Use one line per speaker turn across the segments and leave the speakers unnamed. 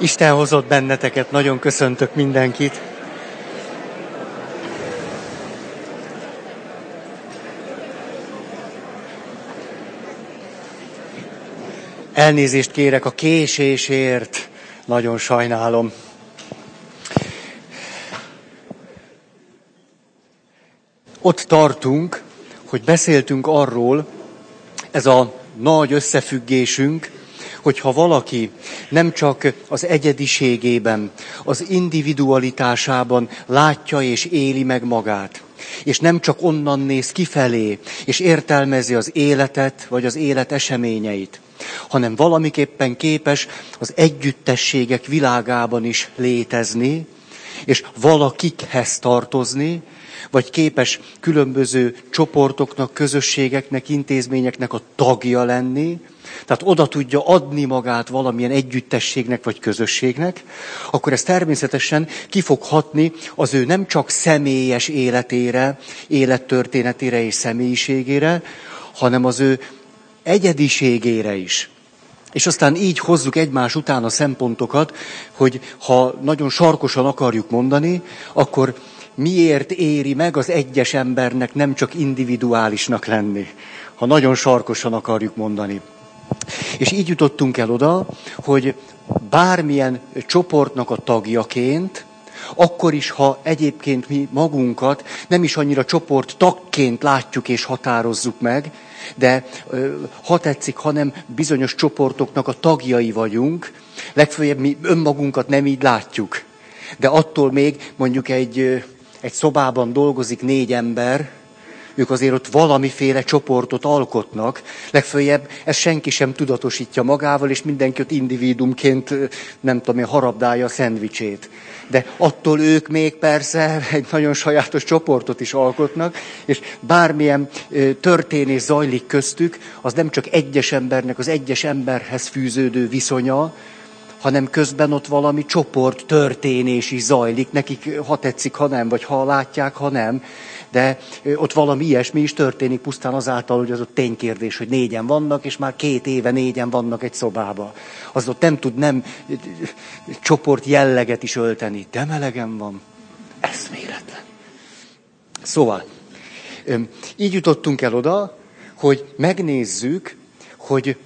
Isten hozott benneteket, nagyon köszöntök mindenkit. Elnézést kérek a késésért, nagyon sajnálom. Ott tartunk, hogy beszéltünk arról, ez a nagy összefüggésünk, hogyha valaki nem csak az egyediségében, az individualitásában látja és éli meg magát, és nem csak onnan néz kifelé, és értelmezi az életet, vagy az élet eseményeit, hanem valamiképpen képes az együttességek világában is létezni, és valakikhez tartozni, vagy képes különböző csoportoknak, közösségeknek, intézményeknek a tagja lenni, tehát oda tudja adni magát valamilyen együttességnek vagy közösségnek, akkor ez természetesen ki fog hatni az ő nem csak személyes életére, élettörténetére és személyiségére, hanem az ő egyediségére is. És aztán így hozzuk egymás után a szempontokat, hogy ha nagyon sarkosan akarjuk mondani, akkor miért éri meg az egyes embernek nem csak individuálisnak lenni, ha nagyon sarkosan akarjuk mondani. És így jutottunk el oda, hogy bármilyen csoportnak a tagjaként, akkor is, ha egyébként mi magunkat nem is annyira csoport tagként látjuk és határozzuk meg, de ha tetszik, hanem bizonyos csoportoknak a tagjai vagyunk, legfőjebb mi önmagunkat nem így látjuk. De attól még mondjuk egy, egy szobában dolgozik négy ember, ők azért ott valamiféle csoportot alkotnak, legfőjebb ezt senki sem tudatosítja magával, és mindenki ott individumként, nem tudom én, harabdálja a szendvicsét. De attól ők még persze egy nagyon sajátos csoportot is alkotnak, és bármilyen történés zajlik köztük, az nem csak egyes embernek, az egyes emberhez fűződő viszonya, hanem közben ott valami csoport történés is zajlik, nekik ha tetszik, ha nem, vagy ha látják, ha nem de ott valami ilyesmi is történik pusztán azáltal, hogy az ott ténykérdés, hogy négyen vannak, és már két éve négyen vannak egy szobába. Az ott nem tud nem csoport jelleget is ölteni, de melegen van. Eszméletlen. Szóval, így jutottunk el oda, hogy megnézzük, hogy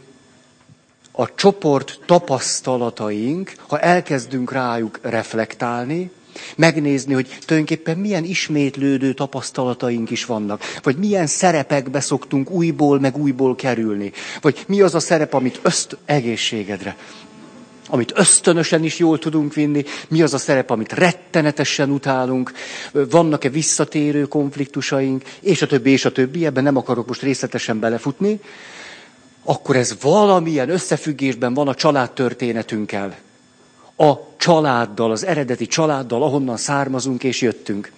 a csoport tapasztalataink, ha elkezdünk rájuk reflektálni, Megnézni, hogy tulajdonképpen milyen ismétlődő tapasztalataink is vannak, vagy milyen szerepekbe szoktunk újból meg újból kerülni, vagy mi az a szerep, amit öszt egészségedre, amit ösztönösen is jól tudunk vinni, mi az a szerep, amit rettenetesen utálunk, vannak-e visszatérő konfliktusaink, és a többi, és a többi, ebben nem akarok most részletesen belefutni, akkor ez valamilyen összefüggésben van a családtörténetünkkel a családdal, az eredeti családdal, ahonnan származunk és jöttünk.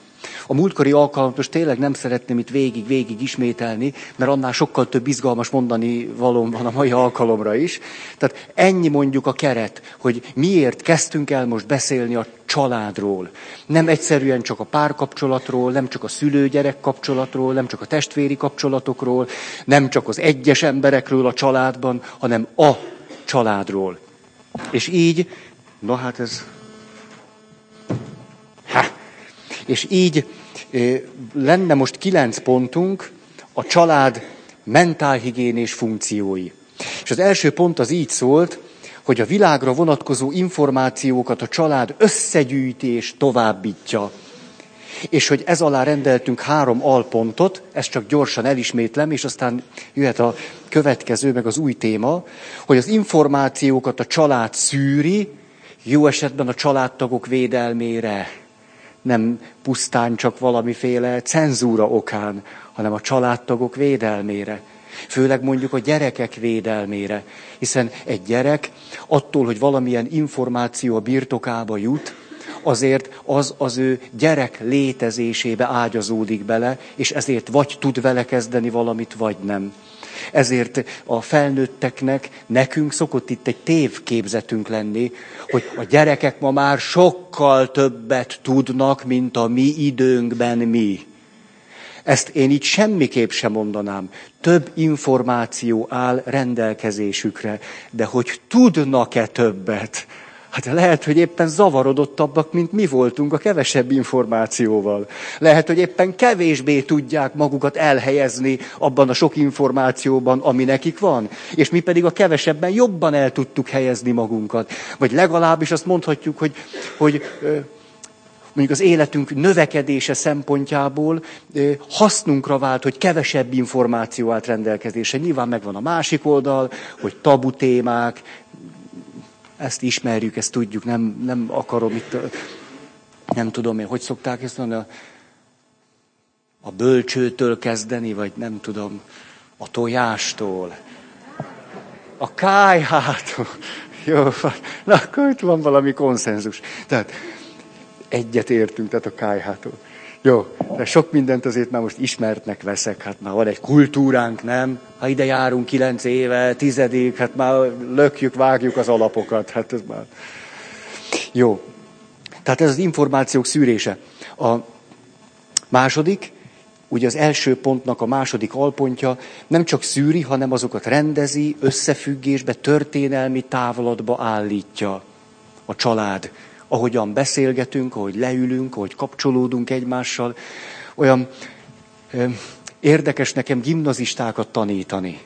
A múltkori alkalmat most tényleg nem szeretném itt végig-végig ismételni, mert annál sokkal több izgalmas mondani valóm van a mai alkalomra is. Tehát ennyi mondjuk a keret, hogy miért kezdtünk el most beszélni a családról. Nem egyszerűen csak a párkapcsolatról, nem csak a szülő-gyerek kapcsolatról, nem csak a testvéri kapcsolatokról, nem csak az egyes emberekről a családban, hanem a családról. És így Na hát ez... Ha. És így lenne most kilenc pontunk a család mentálhigiénés funkciói. És az első pont az így szólt, hogy a világra vonatkozó információkat a család összegyűjti és továbbítja. És hogy ez alá rendeltünk három alpontot, ezt csak gyorsan elismétlem, és aztán jöhet a következő, meg az új téma, hogy az információkat a család szűri, jó esetben a családtagok védelmére, nem pusztán csak valamiféle cenzúra okán, hanem a családtagok védelmére. Főleg mondjuk a gyerekek védelmére. Hiszen egy gyerek attól, hogy valamilyen információ a birtokába jut, azért az az ő gyerek létezésébe ágyazódik bele, és ezért vagy tud vele kezdeni valamit, vagy nem. Ezért a felnőtteknek, nekünk szokott itt egy tévképzetünk lenni, hogy a gyerekek ma már sokkal többet tudnak, mint a mi időnkben mi. Ezt én így semmiképp sem mondanám. Több információ áll rendelkezésükre, de hogy tudnak-e többet? Hát lehet, hogy éppen zavarodottabbak, mint mi voltunk a kevesebb információval. Lehet, hogy éppen kevésbé tudják magukat elhelyezni abban a sok információban, ami nekik van. És mi pedig a kevesebben jobban el tudtuk helyezni magunkat. Vagy legalábbis azt mondhatjuk, hogy, hogy mondjuk az életünk növekedése szempontjából hasznunkra vált, hogy kevesebb információ állt rendelkezésre. Nyilván megvan a másik oldal, hogy tabu témák, ezt ismerjük, ezt tudjuk, nem, nem akarom itt, nem tudom én, hogy szokták ezt mondani, a, a bölcsőtől kezdeni, vagy nem tudom, a tojástól, a kájhától. Jó, na akkor itt van valami konszenzus. Tehát egyet értünk, tehát a kájhától. Jó, de sok mindent azért már most ismertnek veszek, hát már van egy kultúránk, nem? Ha ide járunk kilenc éve, tizedik, hát már lökjük, vágjuk az alapokat, hát ez már... Jó. Tehát ez az információk szűrése. A második, ugye az első pontnak a második alpontja nem csak szűri, hanem azokat rendezi, összefüggésbe, történelmi távolatba állítja a család ahogyan beszélgetünk, ahogy leülünk, ahogy kapcsolódunk egymással. Olyan ö, érdekes nekem gimnazistákat tanítani.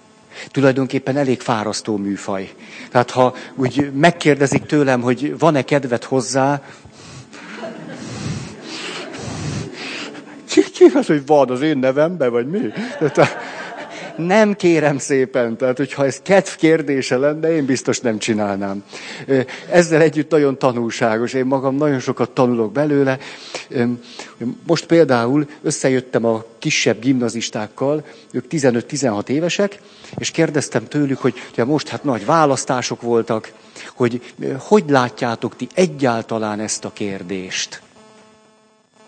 Tulajdonképpen elég fárasztó műfaj. Tehát ha úgy megkérdezik tőlem, hogy van-e kedvet hozzá, ki, ki az, hogy van az én nevemben, vagy mi? Tehát, nem kérem szépen, tehát hogyha ez kedv kérdése lenne, én biztos nem csinálnám. Ezzel együtt nagyon tanulságos, én magam nagyon sokat tanulok belőle. Most például összejöttem a kisebb gimnazistákkal, ők 15-16 évesek, és kérdeztem tőlük, hogy ugye most hát nagy választások voltak, hogy hogy látjátok ti egyáltalán ezt a kérdést?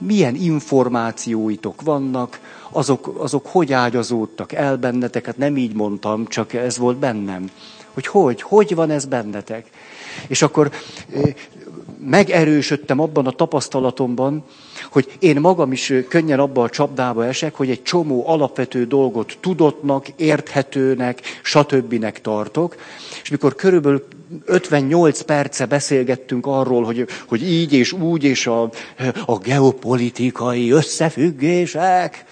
Milyen információitok vannak, azok, azok hogy ágyazódtak el bennetek, hát nem így mondtam, csak ez volt bennem. Hogy hogy, hogy van ez bennetek? És akkor megerősödtem abban a tapasztalatomban, hogy én magam is könnyen abba a csapdába esek, hogy egy csomó alapvető dolgot tudottnak, érthetőnek, stb. tartok, és mikor körülbelül 58 perce beszélgettünk arról, hogy, hogy így és úgy, és a, a geopolitikai összefüggések,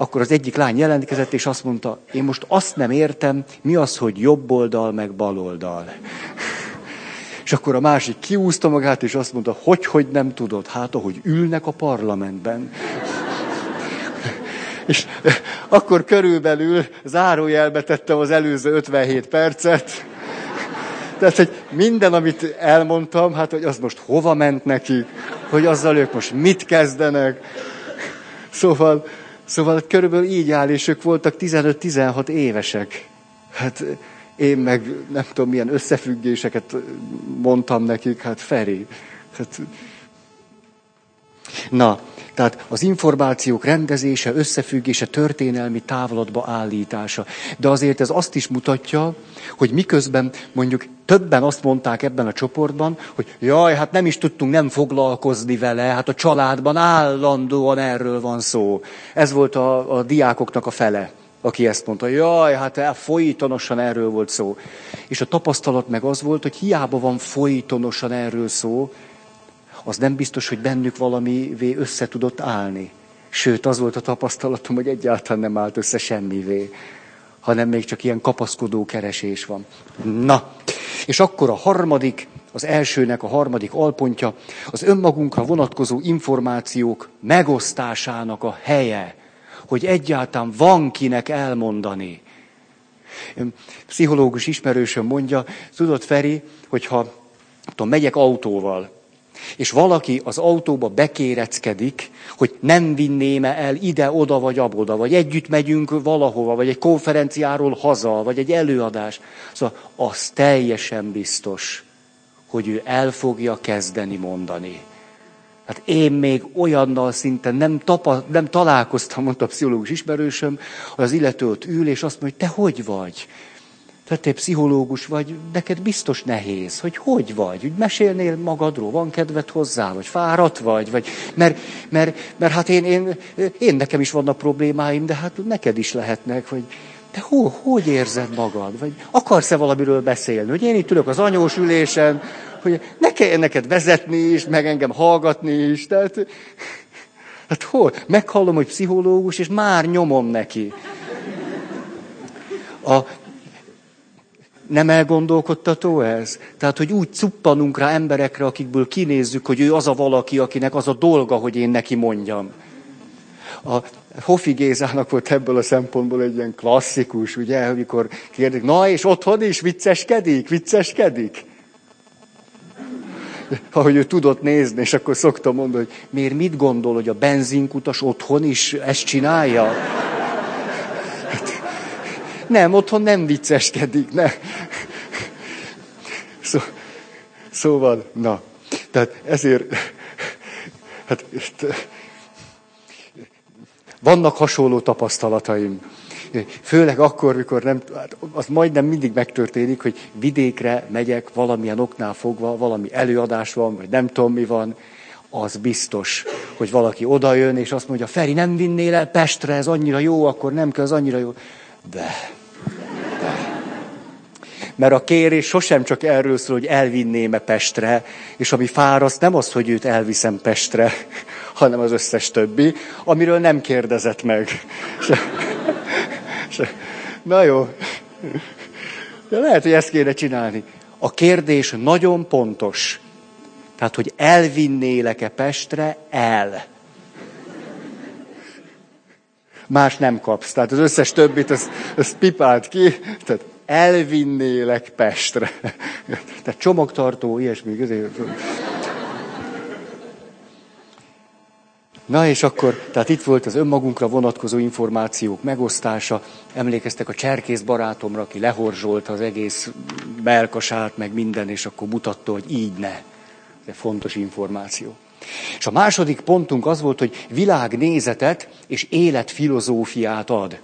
akkor az egyik lány jelentkezett, és azt mondta, én most azt nem értem, mi az, hogy jobb oldal, meg bal oldal. És akkor a másik kiúzta magát, és azt mondta, hogy, hogy nem tudod, hát ahogy ülnek a parlamentben. és akkor körülbelül zárójelbe tettem az előző 57 percet, tehát, hogy minden, amit elmondtam, hát, hogy az most hova ment neki, hogy azzal ők most mit kezdenek. Szóval, szóval körülbelül így áll, és ők voltak 15-16 évesek. Hát én meg nem tudom milyen összefüggéseket mondtam nekik, hát Feri. Hát... Na, tehát az információk rendezése, összefüggése, történelmi távolatba állítása. De azért ez azt is mutatja, hogy miközben mondjuk többen azt mondták ebben a csoportban, hogy jaj, hát nem is tudtunk nem foglalkozni vele, hát a családban állandóan erről van szó. Ez volt a, a diákoknak a fele aki ezt mondta, jaj, hát folytonosan erről volt szó. És a tapasztalat meg az volt, hogy hiába van folytonosan erről szó, az nem biztos, hogy bennük valamivé össze tudott állni. Sőt, az volt a tapasztalatom, hogy egyáltalán nem állt össze semmivé, hanem még csak ilyen kapaszkodó keresés van. Na, és akkor a harmadik, az elsőnek a harmadik alpontja, az önmagunkra vonatkozó információk megosztásának a helye, hogy egyáltalán van kinek elmondani. Pszichológus ismerősöm mondja, tudod Feri, hogyha tudom, megyek autóval, és valaki az autóba bekéreckedik, hogy nem vinném el ide-oda vagy aboda, vagy együtt megyünk valahova, vagy egy konferenciáról haza, vagy egy előadás. Szóval az teljesen biztos, hogy ő el fogja kezdeni mondani. Hát én még olyannal szinte nem, tapa, nem találkoztam, mondta a pszichológus ismerősöm, hogy az illető ott ül, és azt mondja, hogy te hogy vagy? Tehát te pszichológus vagy, neked biztos nehéz, hogy hogy vagy, hogy mesélnél magadról, van kedved hozzá, vagy fáradt vagy, vagy mert, mert, mert hát én, én, én nekem is vannak problémáim, de hát neked is lehetnek, vagy te ho, hogy érzed magad, vagy akarsz-e valamiről beszélni, hogy én itt ülök az anyós ülésen, hogy ne kelljen neked vezetni is, meg engem hallgatni is. Tehát, hát hol? Meghallom, hogy pszichológus, és már nyomom neki. A, nem elgondolkodtató ez? Tehát, hogy úgy cuppanunk rá emberekre, akikből kinézzük, hogy ő az a valaki, akinek az a dolga, hogy én neki mondjam. A Hofi Gézának volt ebből a szempontból egy ilyen klasszikus, ugye, amikor kérdik, na és otthon is vicceskedik, vicceskedik? Ahogy ő tudott nézni, és akkor szoktam mondani, hogy miért mit gondol, hogy a benzinkutas otthon is ezt csinálja? Nem, otthon nem vicceskedik, ne. Szó, szóval, na, tehát ezért, hát, vannak hasonló tapasztalataim. Főleg akkor, mikor nem, hát az majdnem mindig megtörténik, hogy vidékre megyek valamilyen oknál fogva, valami előadás van, vagy nem tudom mi van, az biztos, hogy valaki odajön, és azt mondja, Feri, nem vinnél el Pestre, ez annyira jó, akkor nem kell, ez annyira jó. De, de. Mert a kérés sosem csak erről szól, hogy elvinném-e Pestre, és ami fáraszt nem az, hogy őt elviszem Pestre, hanem az összes többi, amiről nem kérdezett meg. Na jó. De lehet, hogy ezt kéne csinálni. A kérdés nagyon pontos. Tehát, hogy elvinnélek-e Pestre? El. Más nem kapsz. Tehát az összes többit, ezt, ezt pipált ki. Tehát elvinnélek Pestre. Tehát csomagtartó, ilyesmi. Na és akkor, tehát itt volt az önmagunkra vonatkozó információk megosztása. Emlékeztek a cserkész barátomra, aki lehorzsolta az egész belkasát, meg minden, és akkor mutatta, hogy így ne. Ez fontos információ. És a második pontunk az volt, hogy világnézetet és életfilozófiát ad.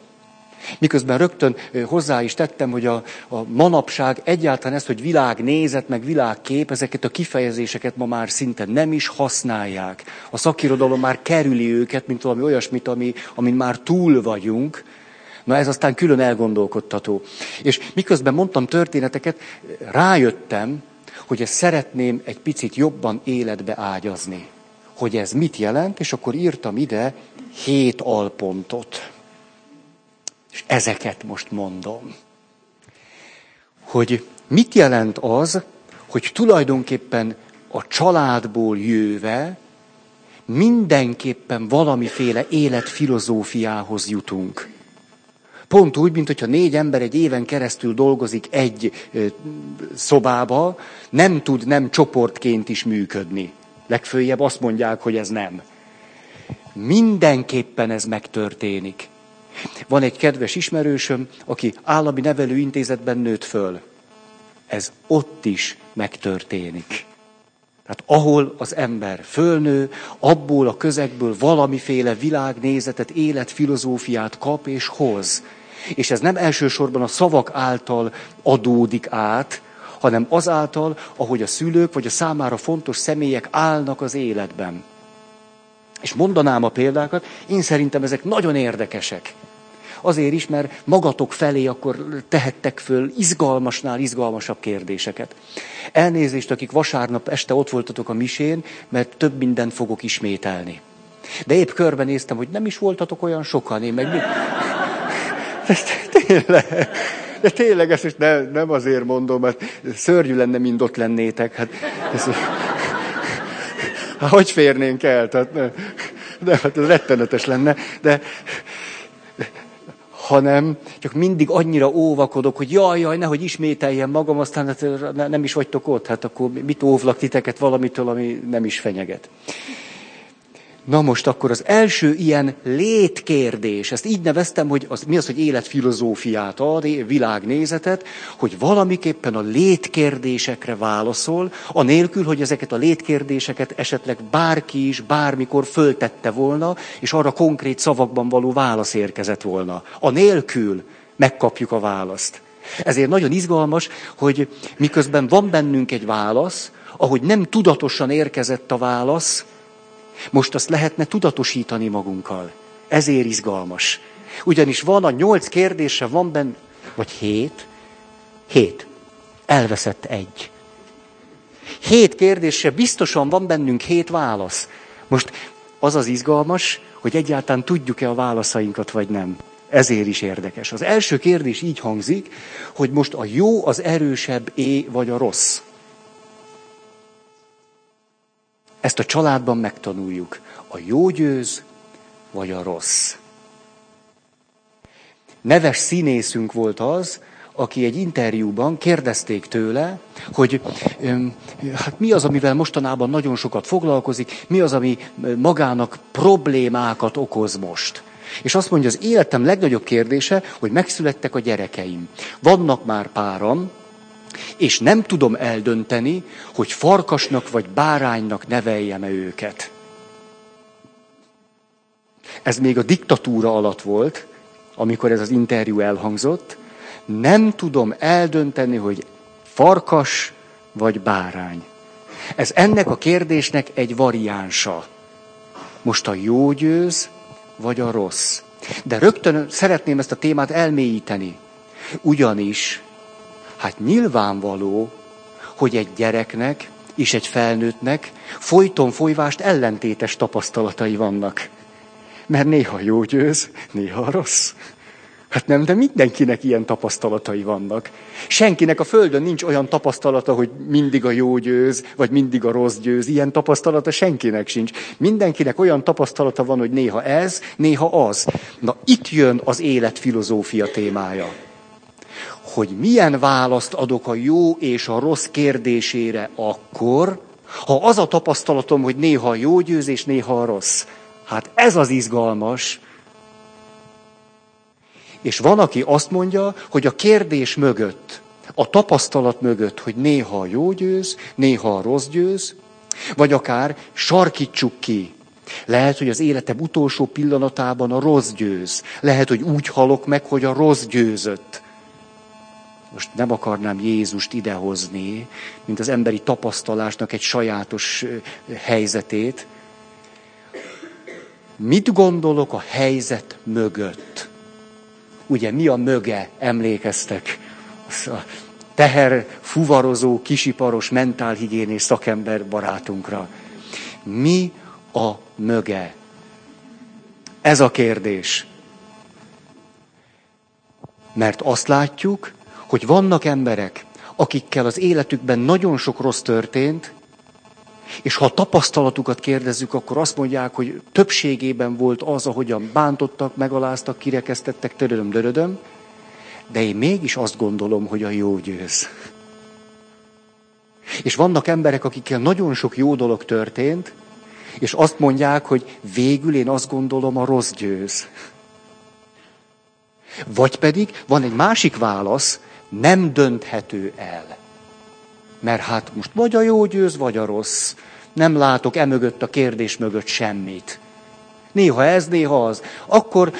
Miközben rögtön hozzá is tettem, hogy a, a manapság egyáltalán ezt, hogy világnézet, meg világkép, ezeket a kifejezéseket ma már szinte nem is használják. A szakirodalom már kerüli őket, mint valami olyasmit, ami, amin már túl vagyunk. Na ez aztán külön elgondolkodtató. És miközben mondtam történeteket, rájöttem, hogy ezt szeretném egy picit jobban életbe ágyazni. Hogy ez mit jelent, és akkor írtam ide hét alpontot. És ezeket most mondom. Hogy mit jelent az, hogy tulajdonképpen a családból jöve mindenképpen valamiféle életfilozófiához jutunk. Pont úgy, mint hogyha négy ember egy éven keresztül dolgozik egy szobába, nem tud nem csoportként is működni. Legfőjebb azt mondják, hogy ez nem. Mindenképpen ez megtörténik. Van egy kedves ismerősöm, aki állami nevelőintézetben nőtt föl. Ez ott is megtörténik. Tehát ahol az ember fölnő, abból a közegből valamiféle világnézetet, életfilozófiát kap és hoz. És ez nem elsősorban a szavak által adódik át, hanem azáltal, ahogy a szülők vagy a számára fontos személyek állnak az életben. És mondanám a példákat, én szerintem ezek nagyon érdekesek. Azért is, mert magatok felé akkor tehettek föl izgalmasnál izgalmasabb kérdéseket. Elnézést, akik vasárnap este ott voltatok a misén, mert több mindent fogok ismételni. De épp körbenéztem, hogy nem is voltatok olyan sokan, én meg. Tényleg. De tényleg ezt is ne, nem azért mondom, mert szörnyű lenne, mind ott lennétek. Hát, ez, hát hogy férnénk el? Tehát, de hát ez rettenetes lenne. De hanem csak mindig annyira óvakodok, hogy jaj, jaj, nehogy ismételjem magam, aztán hát nem is vagytok ott, hát akkor mit óvlak titeket valamitől, ami nem is fenyeget. Na most akkor az első ilyen létkérdés, ezt így neveztem, hogy az, mi az, hogy életfilozófiát ad, világnézetet, hogy valamiképpen a létkérdésekre válaszol, anélkül, hogy ezeket a létkérdéseket esetleg bárki is bármikor föltette volna, és arra konkrét szavakban való válasz érkezett volna. Anélkül megkapjuk a választ. Ezért nagyon izgalmas, hogy miközben van bennünk egy válasz, ahogy nem tudatosan érkezett a válasz, most azt lehetne tudatosítani magunkkal. Ezért izgalmas. Ugyanis van a nyolc kérdése, van benne, vagy hét, hét. Elveszett egy. Hét kérdésre biztosan van bennünk hét válasz. Most az az izgalmas, hogy egyáltalán tudjuk-e a válaszainkat, vagy nem. Ezért is érdekes. Az első kérdés így hangzik, hogy most a jó az erősebb é, vagy a rossz. Ezt a családban megtanuljuk. A jó győz, vagy a rossz. Neves színészünk volt az, aki egy interjúban kérdezték tőle, hogy hát mi az, amivel mostanában nagyon sokat foglalkozik, mi az, ami magának problémákat okoz most. És azt mondja, az életem legnagyobb kérdése, hogy megszülettek a gyerekeim. Vannak már páram, és nem tudom eldönteni, hogy farkasnak vagy báránynak neveljem-e őket. Ez még a diktatúra alatt volt, amikor ez az interjú elhangzott. Nem tudom eldönteni, hogy farkas vagy bárány. Ez ennek a kérdésnek egy variánsa. Most a jó győz, vagy a rossz. De rögtön szeretném ezt a témát elmélyíteni. Ugyanis, hát nyilvánvaló, hogy egy gyereknek és egy felnőttnek folyton folyvást ellentétes tapasztalatai vannak. Mert néha jó győz, néha rossz. Hát nem, de mindenkinek ilyen tapasztalatai vannak. Senkinek a Földön nincs olyan tapasztalata, hogy mindig a jó győz, vagy mindig a rossz győz. Ilyen tapasztalata senkinek sincs. Mindenkinek olyan tapasztalata van, hogy néha ez, néha az. Na itt jön az élet filozófia témája. Hogy milyen választ adok a jó és a rossz kérdésére akkor, ha az a tapasztalatom, hogy néha a jó győz és néha a rossz. Hát ez az izgalmas, és van, aki azt mondja, hogy a kérdés mögött, a tapasztalat mögött, hogy néha a jó győz, néha a rossz győz, vagy akár sarkítsuk ki. Lehet, hogy az életem utolsó pillanatában a rossz győz. Lehet, hogy úgy halok meg, hogy a rossz győzött. Most nem akarnám Jézust idehozni, mint az emberi tapasztalásnak egy sajátos helyzetét. Mit gondolok a helyzet mögött? ugye mi a möge, emlékeztek? A teher, fuvarozó, kisiparos, mentálhigiénés szakember barátunkra. Mi a möge? Ez a kérdés. Mert azt látjuk, hogy vannak emberek, akikkel az életükben nagyon sok rossz történt, és ha a tapasztalatukat kérdezzük, akkor azt mondják, hogy többségében volt az, ahogyan bántottak, megaláztak, kirekesztettek, törödöm, dörödöm, de én mégis azt gondolom, hogy a jó győz. És vannak emberek, akikkel nagyon sok jó dolog történt, és azt mondják, hogy végül én azt gondolom, a rossz győz. Vagy pedig van egy másik válasz, nem dönthető el. Mert hát most vagy a jó győz, vagy a rossz. Nem látok emögött a kérdés mögött semmit. Néha ez, néha az. Akkor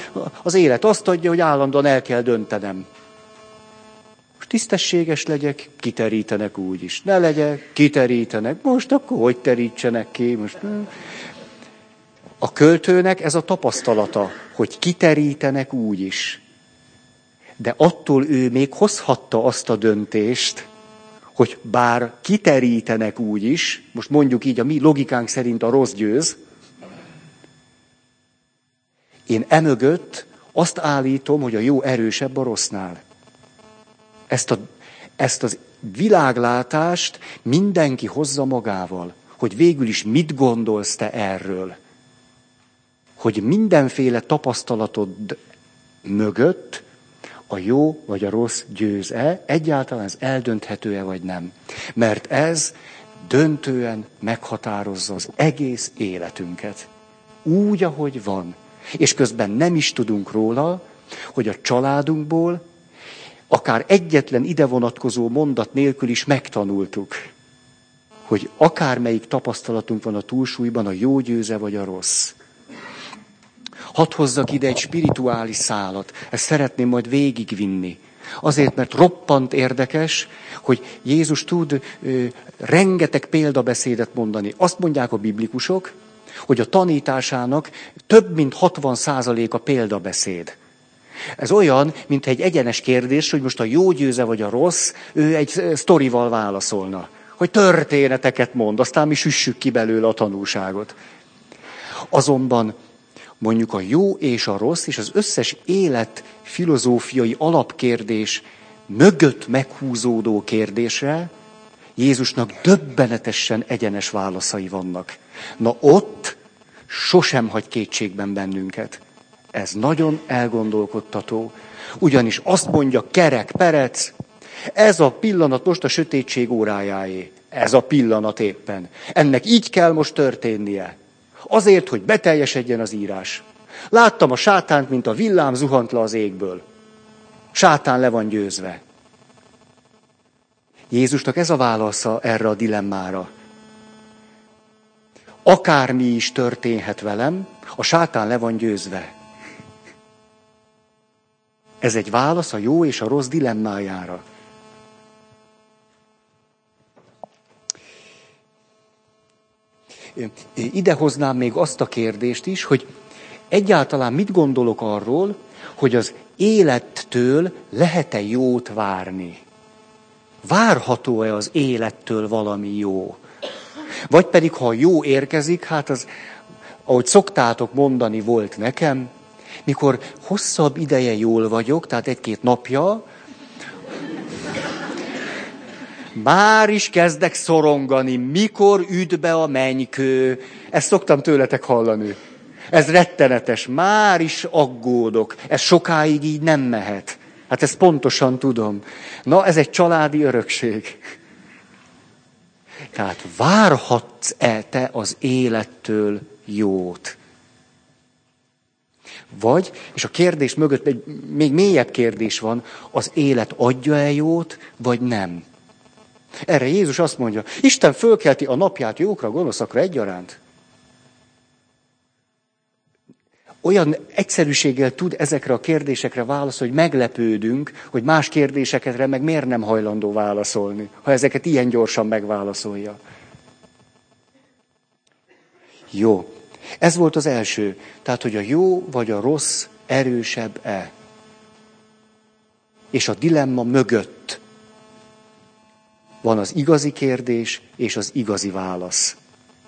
az élet azt adja, hogy állandóan el kell döntenem. Most tisztességes legyek, kiterítenek úgy is. Ne legyek, kiterítenek. Most akkor hogy terítsenek ki? Most... A költőnek ez a tapasztalata, hogy kiterítenek úgy is. De attól ő még hozhatta azt a döntést, hogy bár kiterítenek úgy is, most mondjuk így a mi logikánk szerint a rossz győz, én emögött azt állítom, hogy a jó erősebb a rossznál. Ezt, a, ezt az világlátást mindenki hozza magával, hogy végül is mit gondolsz te erről. Hogy mindenféle tapasztalatod mögött a jó vagy a rossz győz-e, egyáltalán ez eldönthető-e vagy nem. Mert ez döntően meghatározza az egész életünket. Úgy, ahogy van. És közben nem is tudunk róla, hogy a családunkból akár egyetlen ide vonatkozó mondat nélkül is megtanultuk, hogy akármelyik tapasztalatunk van a túlsúlyban, a jó győze vagy a rossz. Hadd hozzak ide egy spirituális szálat. Ezt szeretném majd végigvinni. Azért, mert roppant érdekes, hogy Jézus tud ö, rengeteg példabeszédet mondani. Azt mondják a biblikusok, hogy a tanításának több mint 60% a példabeszéd. Ez olyan, mint egy egyenes kérdés, hogy most a jó győze vagy a rossz, ő egy sztorival válaszolna. hogy történeteket mond, aztán mi süssük ki belőle a tanulságot. Azonban mondjuk a jó és a rossz, és az összes élet filozófiai alapkérdés mögött meghúzódó kérdésre Jézusnak döbbenetesen egyenes válaszai vannak. Na ott sosem hagy kétségben bennünket. Ez nagyon elgondolkodtató. Ugyanis azt mondja Kerek Perec, ez a pillanat most a sötétség órájáé. Ez a pillanat éppen. Ennek így kell most történnie. Azért, hogy beteljesedjen az írás. Láttam a sátánt, mint a villám zuhant le az égből. Sátán le van győzve. Jézusnak ez a válasza erre a dilemmára. Akármi is történhet velem, a sátán le van győzve. Ez egy válasz a jó és a rossz dilemmájára. Idehoznám még azt a kérdést is, hogy egyáltalán mit gondolok arról, hogy az élettől lehet-e jót várni? Várható-e az élettől valami jó? Vagy pedig, ha jó érkezik, hát az, ahogy szoktátok mondani, volt nekem, mikor hosszabb ideje jól vagyok, tehát egy-két napja, már is kezdek szorongani, mikor üt be a mennykő. Ezt szoktam tőletek hallani. Ez rettenetes, már is aggódok. Ez sokáig így nem mehet. Hát ezt pontosan tudom. Na, ez egy családi örökség. Tehát várhatsz-e te az élettől jót? Vagy, és a kérdés mögött egy még mélyebb kérdés van, az élet adja-e jót, vagy nem? Erre Jézus azt mondja, Isten fölkelti a napját jókra, gonoszakra egyaránt. olyan egyszerűséggel tud ezekre a kérdésekre válaszolni, hogy meglepődünk, hogy más kérdésekre meg miért nem hajlandó válaszolni, ha ezeket ilyen gyorsan megválaszolja. Jó. Ez volt az első. Tehát, hogy a jó vagy a rossz erősebb-e. És a dilemma mögött van az igazi kérdés és az igazi válasz.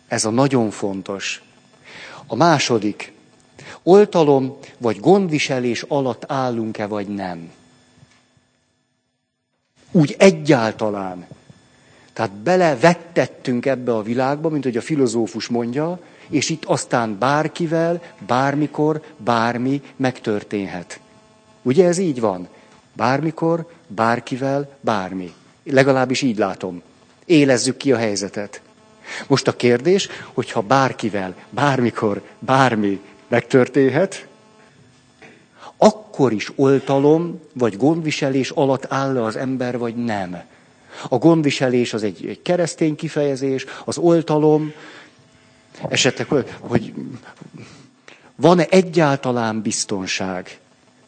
Ez a nagyon fontos. A második, oltalom vagy gondviselés alatt állunk-e, vagy nem. Úgy egyáltalán. Tehát belevettettünk ebbe a világba, mint hogy a filozófus mondja, és itt aztán bárkivel, bármikor, bármi megtörténhet. Ugye ez így van? Bármikor, bárkivel, bármi. Legalábbis így látom. Élezzük ki a helyzetet. Most a kérdés, hogyha bárkivel, bármikor, bármi megtörténhet, akkor is oltalom vagy gondviselés alatt áll az ember, vagy nem. A gondviselés az egy, egy keresztény kifejezés, az oltalom, esetleg, hogy van-e egyáltalán biztonság,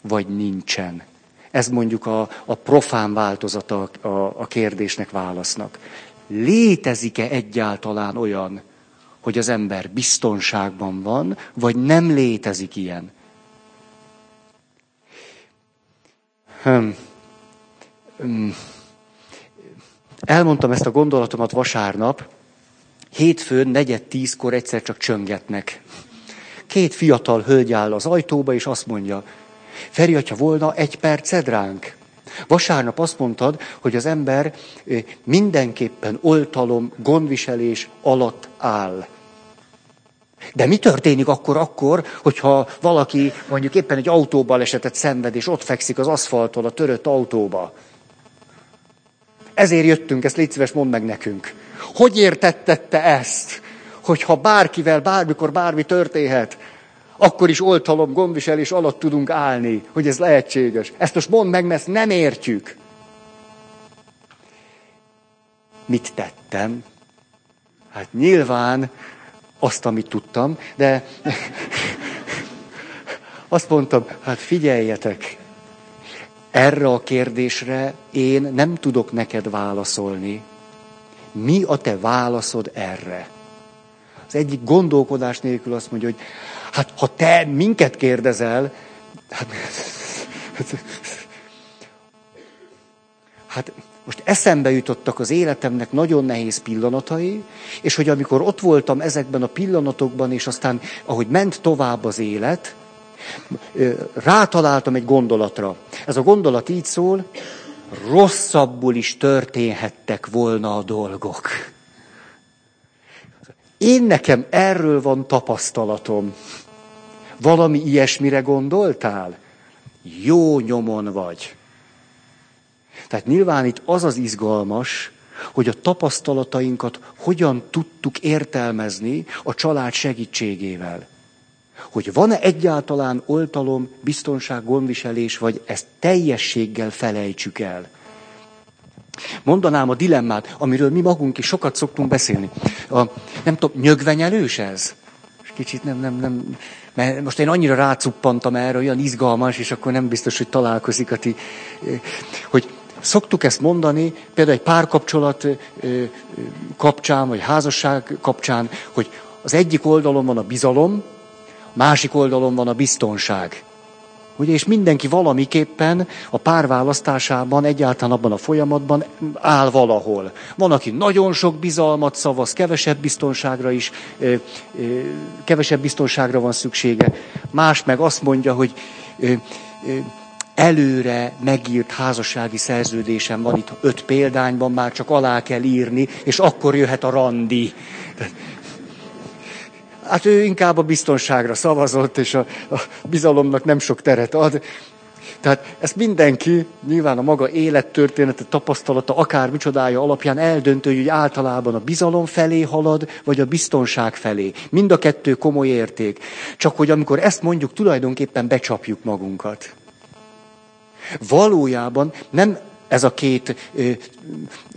vagy nincsen. Ez mondjuk a, a profán változata a, a, kérdésnek, válasznak. Létezik-e egyáltalán olyan, hogy az ember biztonságban van, vagy nem létezik ilyen. Hm. hm. Elmondtam ezt a gondolatomat vasárnap, hétfőn, negyed tízkor egyszer csak csöngetnek. Két fiatal hölgy áll az ajtóba, és azt mondja, Feri, ha volna egy perced ránk. Vasárnap azt mondtad, hogy az ember mindenképpen oltalom, gondviselés alatt áll. De mi történik akkor, akkor, hogyha valaki mondjuk éppen egy autóbalesetet szenved, és ott fekszik az aszfalton a törött autóba? Ezért jöttünk, ezt légy szíves, mondd meg nekünk. Hogy értettette ezt, hogyha bárkivel, bármikor bármi történhet, akkor is oltalom, gondviselés alatt tudunk állni, hogy ez lehetséges. Ezt most mondd meg, mert ezt nem értjük. Mit tettem? Hát nyilván azt, amit tudtam, de azt mondtam, hát figyeljetek, erre a kérdésre én nem tudok neked válaszolni. Mi a te válaszod erre? Az egyik gondolkodás nélkül azt mondja, hogy hát ha te minket kérdezel, hát, hát most eszembe jutottak az életemnek nagyon nehéz pillanatai, és hogy amikor ott voltam ezekben a pillanatokban, és aztán ahogy ment tovább az élet, rátaláltam egy gondolatra. Ez a gondolat így szól, rosszabbul is történhettek volna a dolgok. Én nekem erről van tapasztalatom. Valami ilyesmire gondoltál? Jó nyomon vagy. Tehát nyilván itt az az izgalmas, hogy a tapasztalatainkat hogyan tudtuk értelmezni a család segítségével. Hogy van-e egyáltalán oltalom, biztonság, gondviselés, vagy ezt teljességgel felejtsük el. Mondanám a dilemmát, amiről mi magunk is sokat szoktunk beszélni. A, nem tudom, nyögvenyelős ez? Kicsit nem, nem, nem, mert most én annyira rácuppantam erre, olyan izgalmas, és akkor nem biztos, hogy találkozik a ti, hogy Szoktuk ezt mondani, például egy párkapcsolat kapcsán, vagy házasság kapcsán, hogy az egyik oldalon van a bizalom, másik oldalon van a biztonság. Ugye, és mindenki valamiképpen a párválasztásában, egyáltalán abban a folyamatban áll valahol. Van, aki nagyon sok bizalmat szavaz, kevesebb biztonságra is, kevesebb biztonságra van szüksége. Más meg azt mondja, hogy előre megírt házassági szerződésem van itt öt példányban, már csak alá kell írni, és akkor jöhet a randi. Hát ő inkább a biztonságra szavazott, és a, a bizalomnak nem sok teret ad. Tehát ezt mindenki, nyilván a maga élettörténete, tapasztalata, akár micsodája alapján eldöntő, hogy általában a bizalom felé halad, vagy a biztonság felé. Mind a kettő komoly érték. Csak hogy amikor ezt mondjuk, tulajdonképpen becsapjuk magunkat. Valójában nem ez a két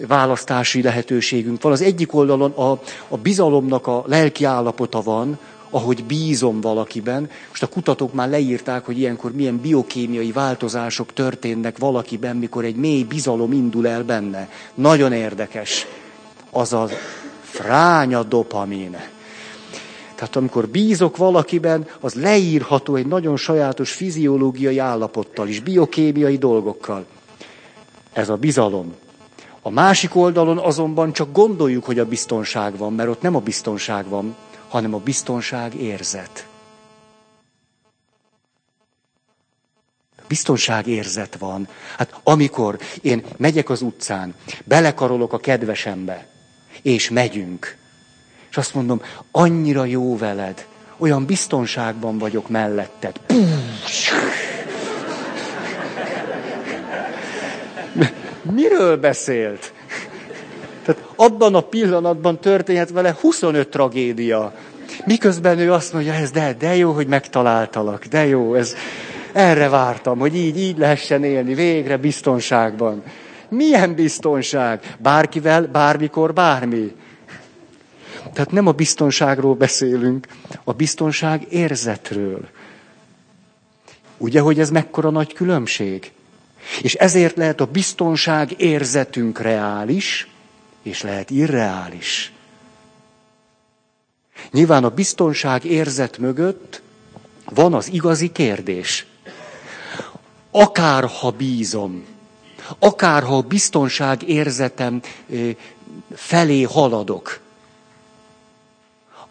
választási lehetőségünk van. Az egyik oldalon a, a bizalomnak a lelki állapota van, ahogy bízom valakiben. Most a kutatók már leírták, hogy ilyenkor milyen biokémiai változások történnek valakiben, mikor egy mély bizalom indul el benne. Nagyon érdekes. Az a fránya dopamin. Tehát amikor bízok valakiben, az leírható egy nagyon sajátos fiziológiai állapottal is, biokémiai dolgokkal. Ez a bizalom. A másik oldalon azonban csak gondoljuk, hogy a biztonság van, mert ott nem a biztonság van, hanem a biztonság érzet. Biztonság érzet van. Hát amikor én megyek az utcán, belekarolok a kedvesembe, és megyünk, és azt mondom, annyira jó veled, olyan biztonságban vagyok melletted. Miről beszélt? Tehát abban a pillanatban történhet vele 25 tragédia. Miközben ő azt mondja, ez de, de jó, hogy megtaláltalak, de jó, ez, erre vártam, hogy így, így lehessen élni, végre biztonságban. Milyen biztonság? Bárkivel, bármikor, bármi. Tehát nem a biztonságról beszélünk, a biztonság érzetről. Ugye, hogy ez mekkora nagy különbség? És ezért lehet a biztonság érzetünk reális, és lehet irreális. Nyilván a biztonság érzet mögött van az igazi kérdés. Akárha bízom, akárha a biztonság érzetem felé haladok,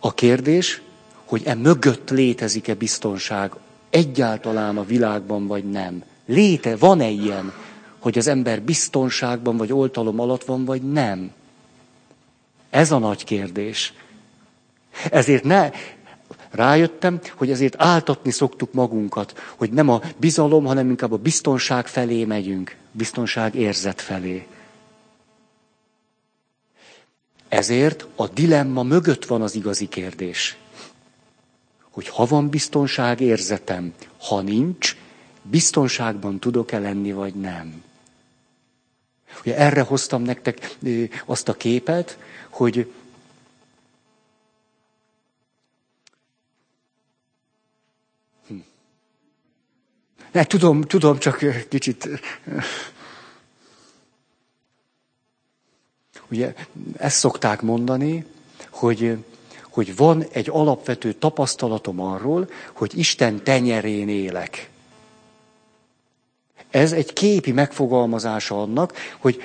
a kérdés, hogy e mögött létezik-e biztonság egyáltalán a világban, vagy nem. Léte, van-e ilyen, hogy az ember biztonságban vagy oltalom alatt van, vagy nem? Ez a nagy kérdés. Ezért ne, rájöttem, hogy ezért áltatni szoktuk magunkat, hogy nem a bizalom, hanem inkább a biztonság felé megyünk, biztonság érzet felé. Ezért a dilemma mögött van az igazi kérdés. Hogy ha van biztonság érzetem, ha nincs, biztonságban tudok-e lenni, vagy nem. Ugye erre hoztam nektek azt a képet, hogy hm. Ne, tudom, tudom, csak kicsit Ugye ezt szokták mondani, hogy, hogy van egy alapvető tapasztalatom arról, hogy Isten tenyerén élek. Ez egy képi megfogalmazása annak, hogy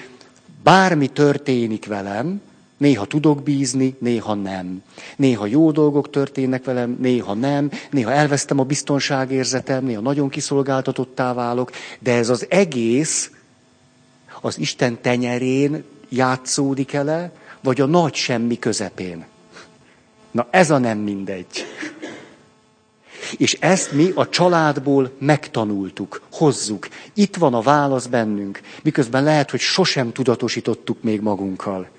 bármi történik velem, néha tudok bízni, néha nem. Néha jó dolgok történnek velem, néha nem. Néha elvesztem a biztonságérzetem, néha nagyon kiszolgáltatottá válok. De ez az egész az Isten tenyerén játszódik ele, vagy a nagy semmi közepén. Na ez a nem mindegy. És ezt mi a családból megtanultuk, hozzuk. Itt van a válasz bennünk, miközben lehet, hogy sosem tudatosítottuk még magunkkal.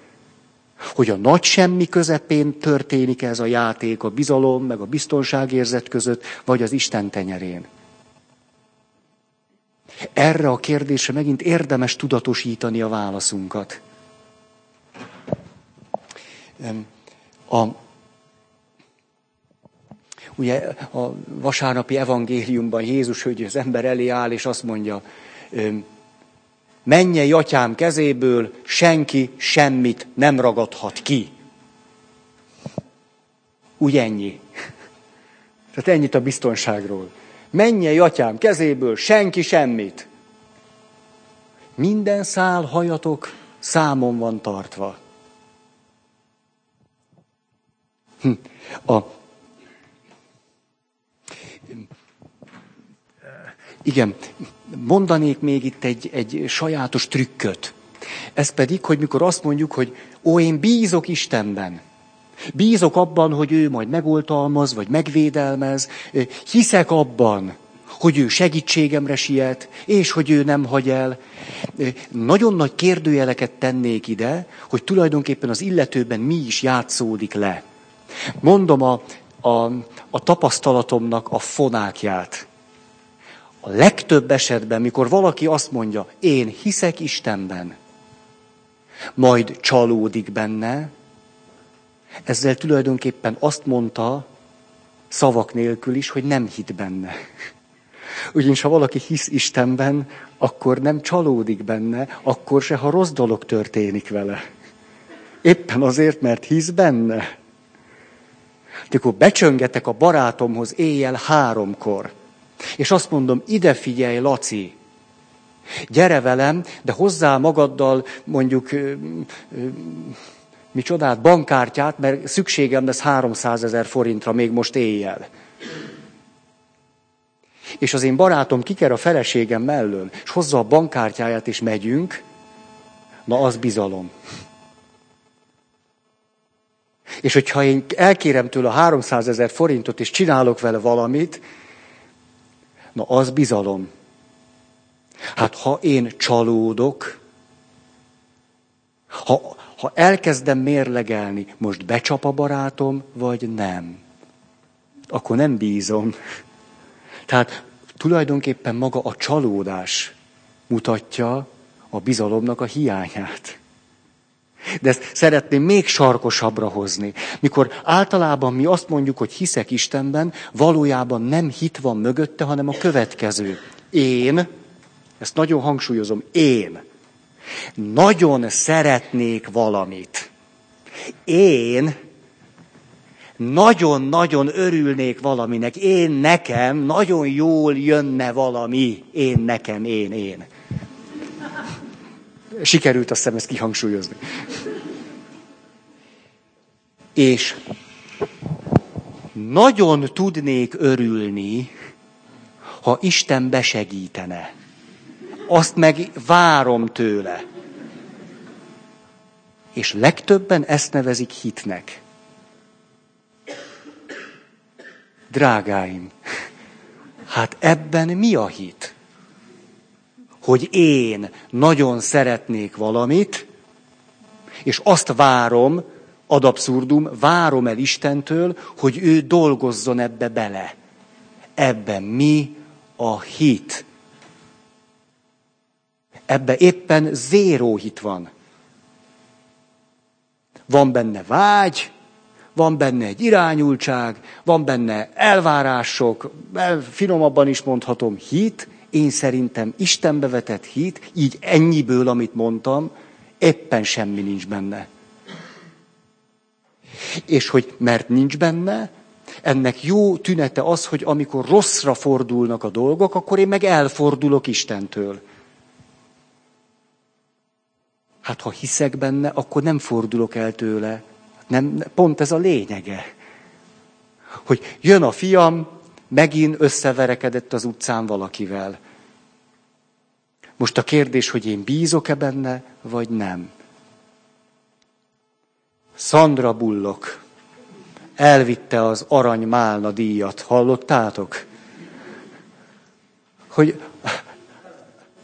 Hogy a nagy semmi közepén történik ez a játék, a bizalom, meg a biztonságérzet között, vagy az Isten tenyerén. Erre a kérdésre megint érdemes tudatosítani a válaszunkat. A, ugye a vasárnapi evangéliumban Jézus, hogy az ember elé áll, és azt mondja, mennyei atyám kezéből senki semmit nem ragadhat ki. Úgy ennyi. Tehát ennyit a biztonságról. Mennyei atyám kezéből senki semmit. Minden szál hajatok számon van tartva. Hm. A, igen, mondanék még itt egy, egy sajátos trükköt. Ez pedig, hogy mikor azt mondjuk, hogy ó, én bízok Istenben, bízok abban, hogy ő majd megoltalmaz, vagy megvédelmez, hiszek abban, hogy ő segítségemre siet, és hogy ő nem hagy el. Nagyon nagy kérdőjeleket tennék ide, hogy tulajdonképpen az illetőben mi is játszódik le. Mondom a, a, a tapasztalatomnak a fonákját. A legtöbb esetben, mikor valaki azt mondja, én hiszek Istenben, majd csalódik benne, ezzel tulajdonképpen azt mondta, szavak nélkül is, hogy nem hit benne. Ugyanis ha valaki hisz Istenben, akkor nem csalódik benne, akkor se, ha rossz dolog történik vele. Éppen azért, mert hisz benne. De akkor becsöngetek a barátomhoz éjjel háromkor, és azt mondom, ide figyelj, Laci, gyere velem, de hozzá magaddal mondjuk mi csodát, bankkártyát, mert szükségem lesz 300 ezer forintra még most éjjel. És az én barátom kiker a feleségem mellől, és hozza a bankkártyáját, és megyünk, na az bizalom. És hogyha én elkérem tőle a 300 ezer forintot, és csinálok vele valamit, na az bizalom. Hát ha én csalódok, ha, ha elkezdem mérlegelni, most becsap a barátom, vagy nem, akkor nem bízom. Tehát tulajdonképpen maga a csalódás mutatja a bizalomnak a hiányát. De ezt szeretném még sarkosabbra hozni. Mikor általában mi azt mondjuk, hogy hiszek Istenben, valójában nem hit van mögötte, hanem a következő. Én, ezt nagyon hangsúlyozom, én nagyon szeretnék valamit. Én nagyon-nagyon örülnék valaminek. Én nekem nagyon jól jönne valami. Én nekem, én, én. Sikerült azt hiszem ezt kihangsúlyozni. És nagyon tudnék örülni, ha Isten besegítene. Azt meg várom tőle. És legtöbben ezt nevezik hitnek. Drágáim, hát ebben mi a hit? Hogy én nagyon szeretnék valamit, és azt várom, ad abszurdum, várom el Istentől, hogy ő dolgozzon ebbe bele. Ebben mi a hit? Ebbe éppen zéró hit van. Van benne vágy, van benne egy irányultság, van benne elvárások, finomabban is mondhatom hit, én szerintem Istenbe vetett hit, így ennyiből, amit mondtam, éppen semmi nincs benne. És hogy mert nincs benne, ennek jó tünete az, hogy amikor rosszra fordulnak a dolgok, akkor én meg elfordulok Istentől. Hát ha hiszek benne, akkor nem fordulok el tőle. Nem, pont ez a lényege. Hogy jön a fiam, megint összeverekedett az utcán valakivel. Most a kérdés, hogy én bízok-e benne, vagy nem. Szandra Bullok elvitte az arany málna díjat. Hallottátok? Hogy...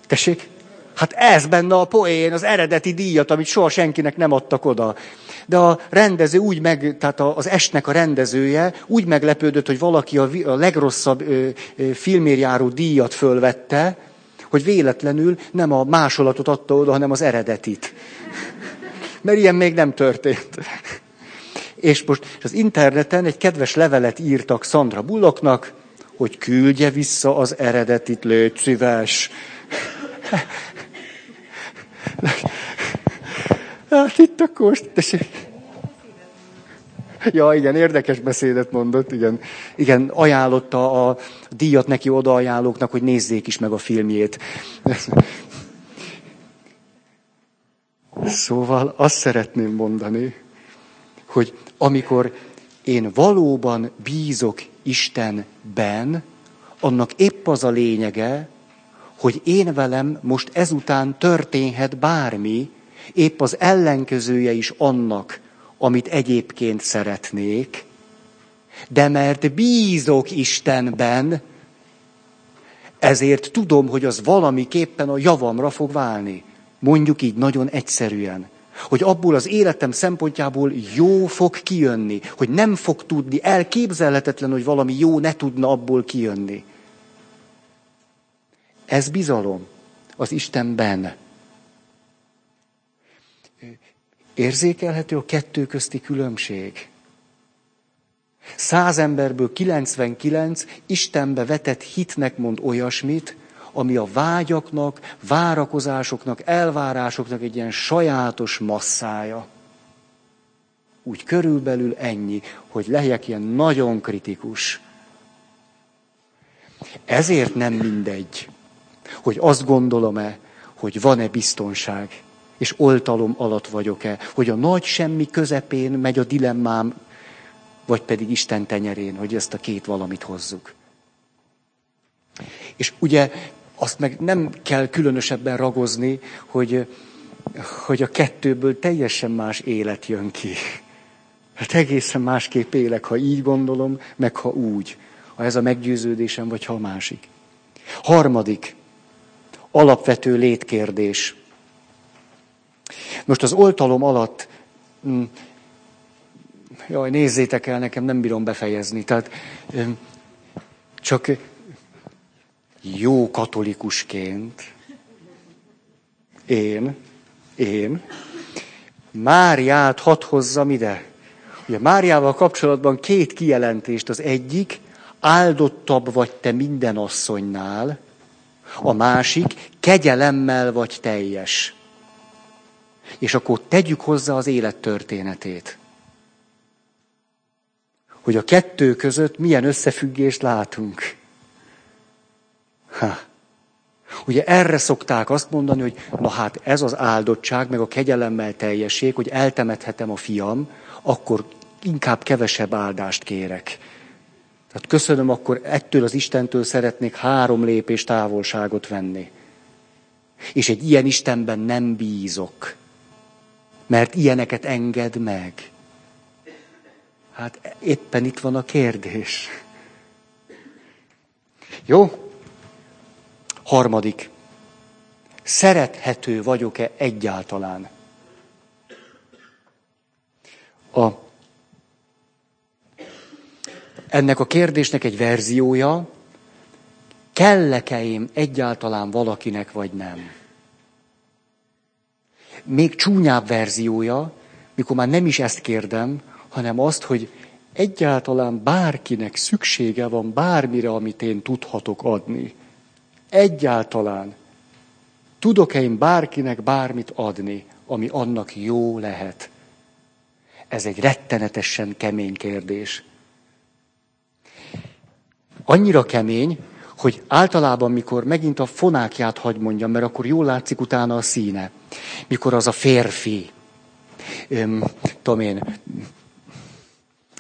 Tessék? Hát ez benne a poén, az eredeti díjat, amit soha senkinek nem adtak oda. De a rendező úgy meg, tehát az estnek a rendezője úgy meglepődött, hogy valaki a, a legrosszabb ö, ö, filmért járó díjat fölvette, hogy véletlenül nem a másolatot adta oda, hanem az eredetit. Mert ilyen még nem történt. És most az interneten egy kedves levelet írtak Szandra Bulloknak, hogy küldje vissza az eredetit, légy szíves. Hát itt akkor, tessék. Ja, igen, érdekes beszédet mondott, igen. Igen, ajánlotta a díjat neki odaajánlóknak, hogy nézzék is meg a filmjét. Szóval azt szeretném mondani, hogy amikor én valóban bízok Istenben, annak épp az a lényege, hogy én velem most ezután történhet bármi, épp az ellenkezője is annak, amit egyébként szeretnék, de mert bízok Istenben, ezért tudom, hogy az valamiképpen a javamra fog válni. Mondjuk így nagyon egyszerűen. Hogy abból az életem szempontjából jó fog kijönni. Hogy nem fog tudni, elképzelhetetlen, hogy valami jó ne tudna abból kijönni. Ez bizalom az Istenben. Érzékelhető a kettő közti különbség. Száz emberből 99 Istenbe vetett hitnek mond olyasmit, ami a vágyaknak, várakozásoknak, elvárásoknak egy ilyen sajátos masszája. Úgy körülbelül ennyi, hogy legyek ilyen nagyon kritikus. Ezért nem mindegy, hogy azt gondolom-e, hogy van-e biztonság, és oltalom alatt vagyok-e, hogy a nagy semmi közepén megy a dilemmám, vagy pedig Isten tenyerén, hogy ezt a két valamit hozzuk. És ugye azt meg nem kell különösebben ragozni, hogy, hogy a kettőből teljesen más élet jön ki. Hát egészen másképp élek, ha így gondolom, meg ha úgy. Ha ez a meggyőződésem, vagy ha a másik. Harmadik, alapvető létkérdés. Most az oltalom alatt, hm, jaj, nézzétek el, nekem nem bírom befejezni. Tehát hm, csak jó katolikusként én, én Máriát hadd hozzam ide. Ugye Máriával kapcsolatban két kijelentést. Az egyik, áldottabb vagy te minden asszonynál, a másik, kegyelemmel vagy teljes. És akkor tegyük hozzá az élet történetét. Hogy a kettő között milyen összefüggést látunk. Ha. Ugye erre szokták azt mondani, hogy na hát ez az áldottság, meg a kegyelemmel teljesség, hogy eltemethetem a fiam, akkor inkább kevesebb áldást kérek. Tehát köszönöm, akkor ettől az Istentől szeretnék három lépés távolságot venni. És egy ilyen Istenben nem bízok, mert ilyeneket enged meg. Hát éppen itt van a kérdés. Jó? Harmadik. Szerethető vagyok-e egyáltalán? A, ennek a kérdésnek egy verziója, kellek-e én egyáltalán valakinek, vagy nem? Még csúnyább verziója, mikor már nem is ezt kérdem, hanem azt, hogy egyáltalán bárkinek szüksége van bármire, amit én tudhatok adni. Egyáltalán. Tudok-e én bárkinek bármit adni, ami annak jó lehet? Ez egy rettenetesen kemény kérdés. Annyira kemény, hogy általában, mikor megint a fonákját hagy mondjam, mert akkor jól látszik utána a színe, mikor az a férfi, öm, tudom én,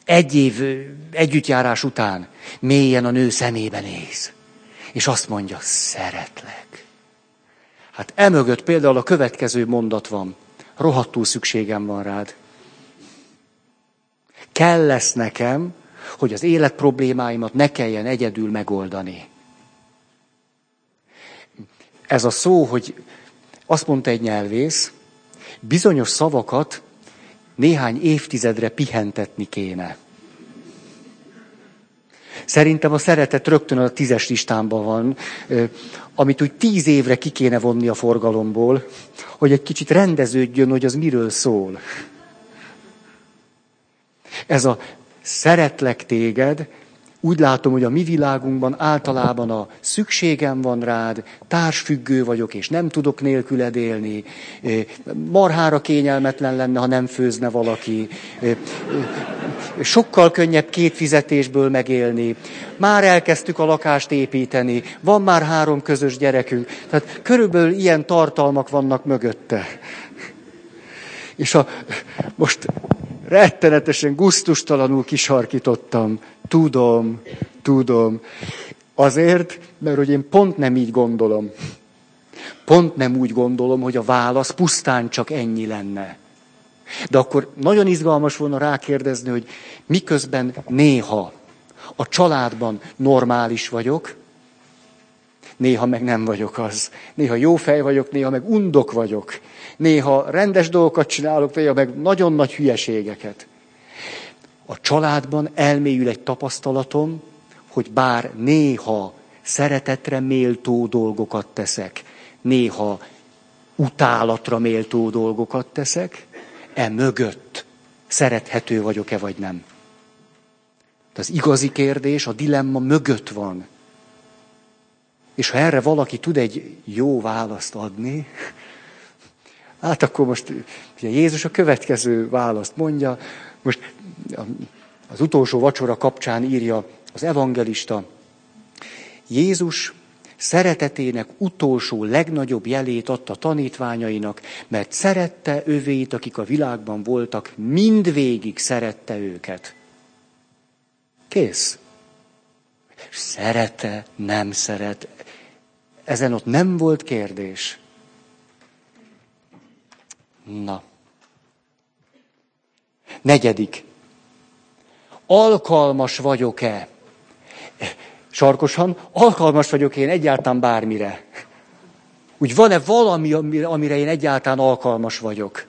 egy év együttjárás után mélyen a nő szemébe néz, és azt mondja, szeretlek. Hát emögött például a következő mondat van, rohadtul szükségem van rád. Kell lesz nekem, hogy az élet problémáimat ne kelljen egyedül megoldani. Ez a szó, hogy azt mondta egy nyelvész, bizonyos szavakat néhány évtizedre pihentetni kéne. Szerintem a szeretet rögtön a tízes listámban van, amit úgy tíz évre ki kéne vonni a forgalomból, hogy egy kicsit rendeződjön, hogy az miről szól. Ez a szeretlek téged, úgy látom, hogy a mi világunkban általában a szükségem van rád, társfüggő vagyok, és nem tudok nélküled élni, marhára kényelmetlen lenne, ha nem főzne valaki, sokkal könnyebb két fizetésből megélni, már elkezdtük a lakást építeni, van már három közös gyerekünk, tehát körülbelül ilyen tartalmak vannak mögötte. És a, most rettenetesen guztustalanul kisarkítottam. Tudom, tudom. Azért, mert hogy én pont nem így gondolom. Pont nem úgy gondolom, hogy a válasz pusztán csak ennyi lenne. De akkor nagyon izgalmas volna rákérdezni, hogy miközben néha a családban normális vagyok, néha meg nem vagyok az. Néha jó fej vagyok, néha meg undok vagyok. Néha rendes dolgokat csinálok, néha meg nagyon nagy hülyeségeket. A családban elmélyül egy tapasztalatom, hogy bár néha szeretetre méltó dolgokat teszek, néha utálatra méltó dolgokat teszek, e mögött szerethető vagyok-e vagy nem. De az igazi kérdés a dilemma mögött van. És ha erre valaki tud egy jó választ adni, hát akkor most ugye Jézus a következő választ mondja, most az utolsó vacsora kapcsán írja az evangelista, Jézus szeretetének utolsó, legnagyobb jelét adta tanítványainak, mert szerette övéit, akik a világban voltak, mindvégig szerette őket. Kész. Szerete, nem szeret. Ezen ott nem volt kérdés. Na. Negyedik. Alkalmas vagyok-e? Sarkosan, alkalmas vagyok én egyáltalán bármire. Úgy van-e valami, amire én egyáltalán alkalmas vagyok?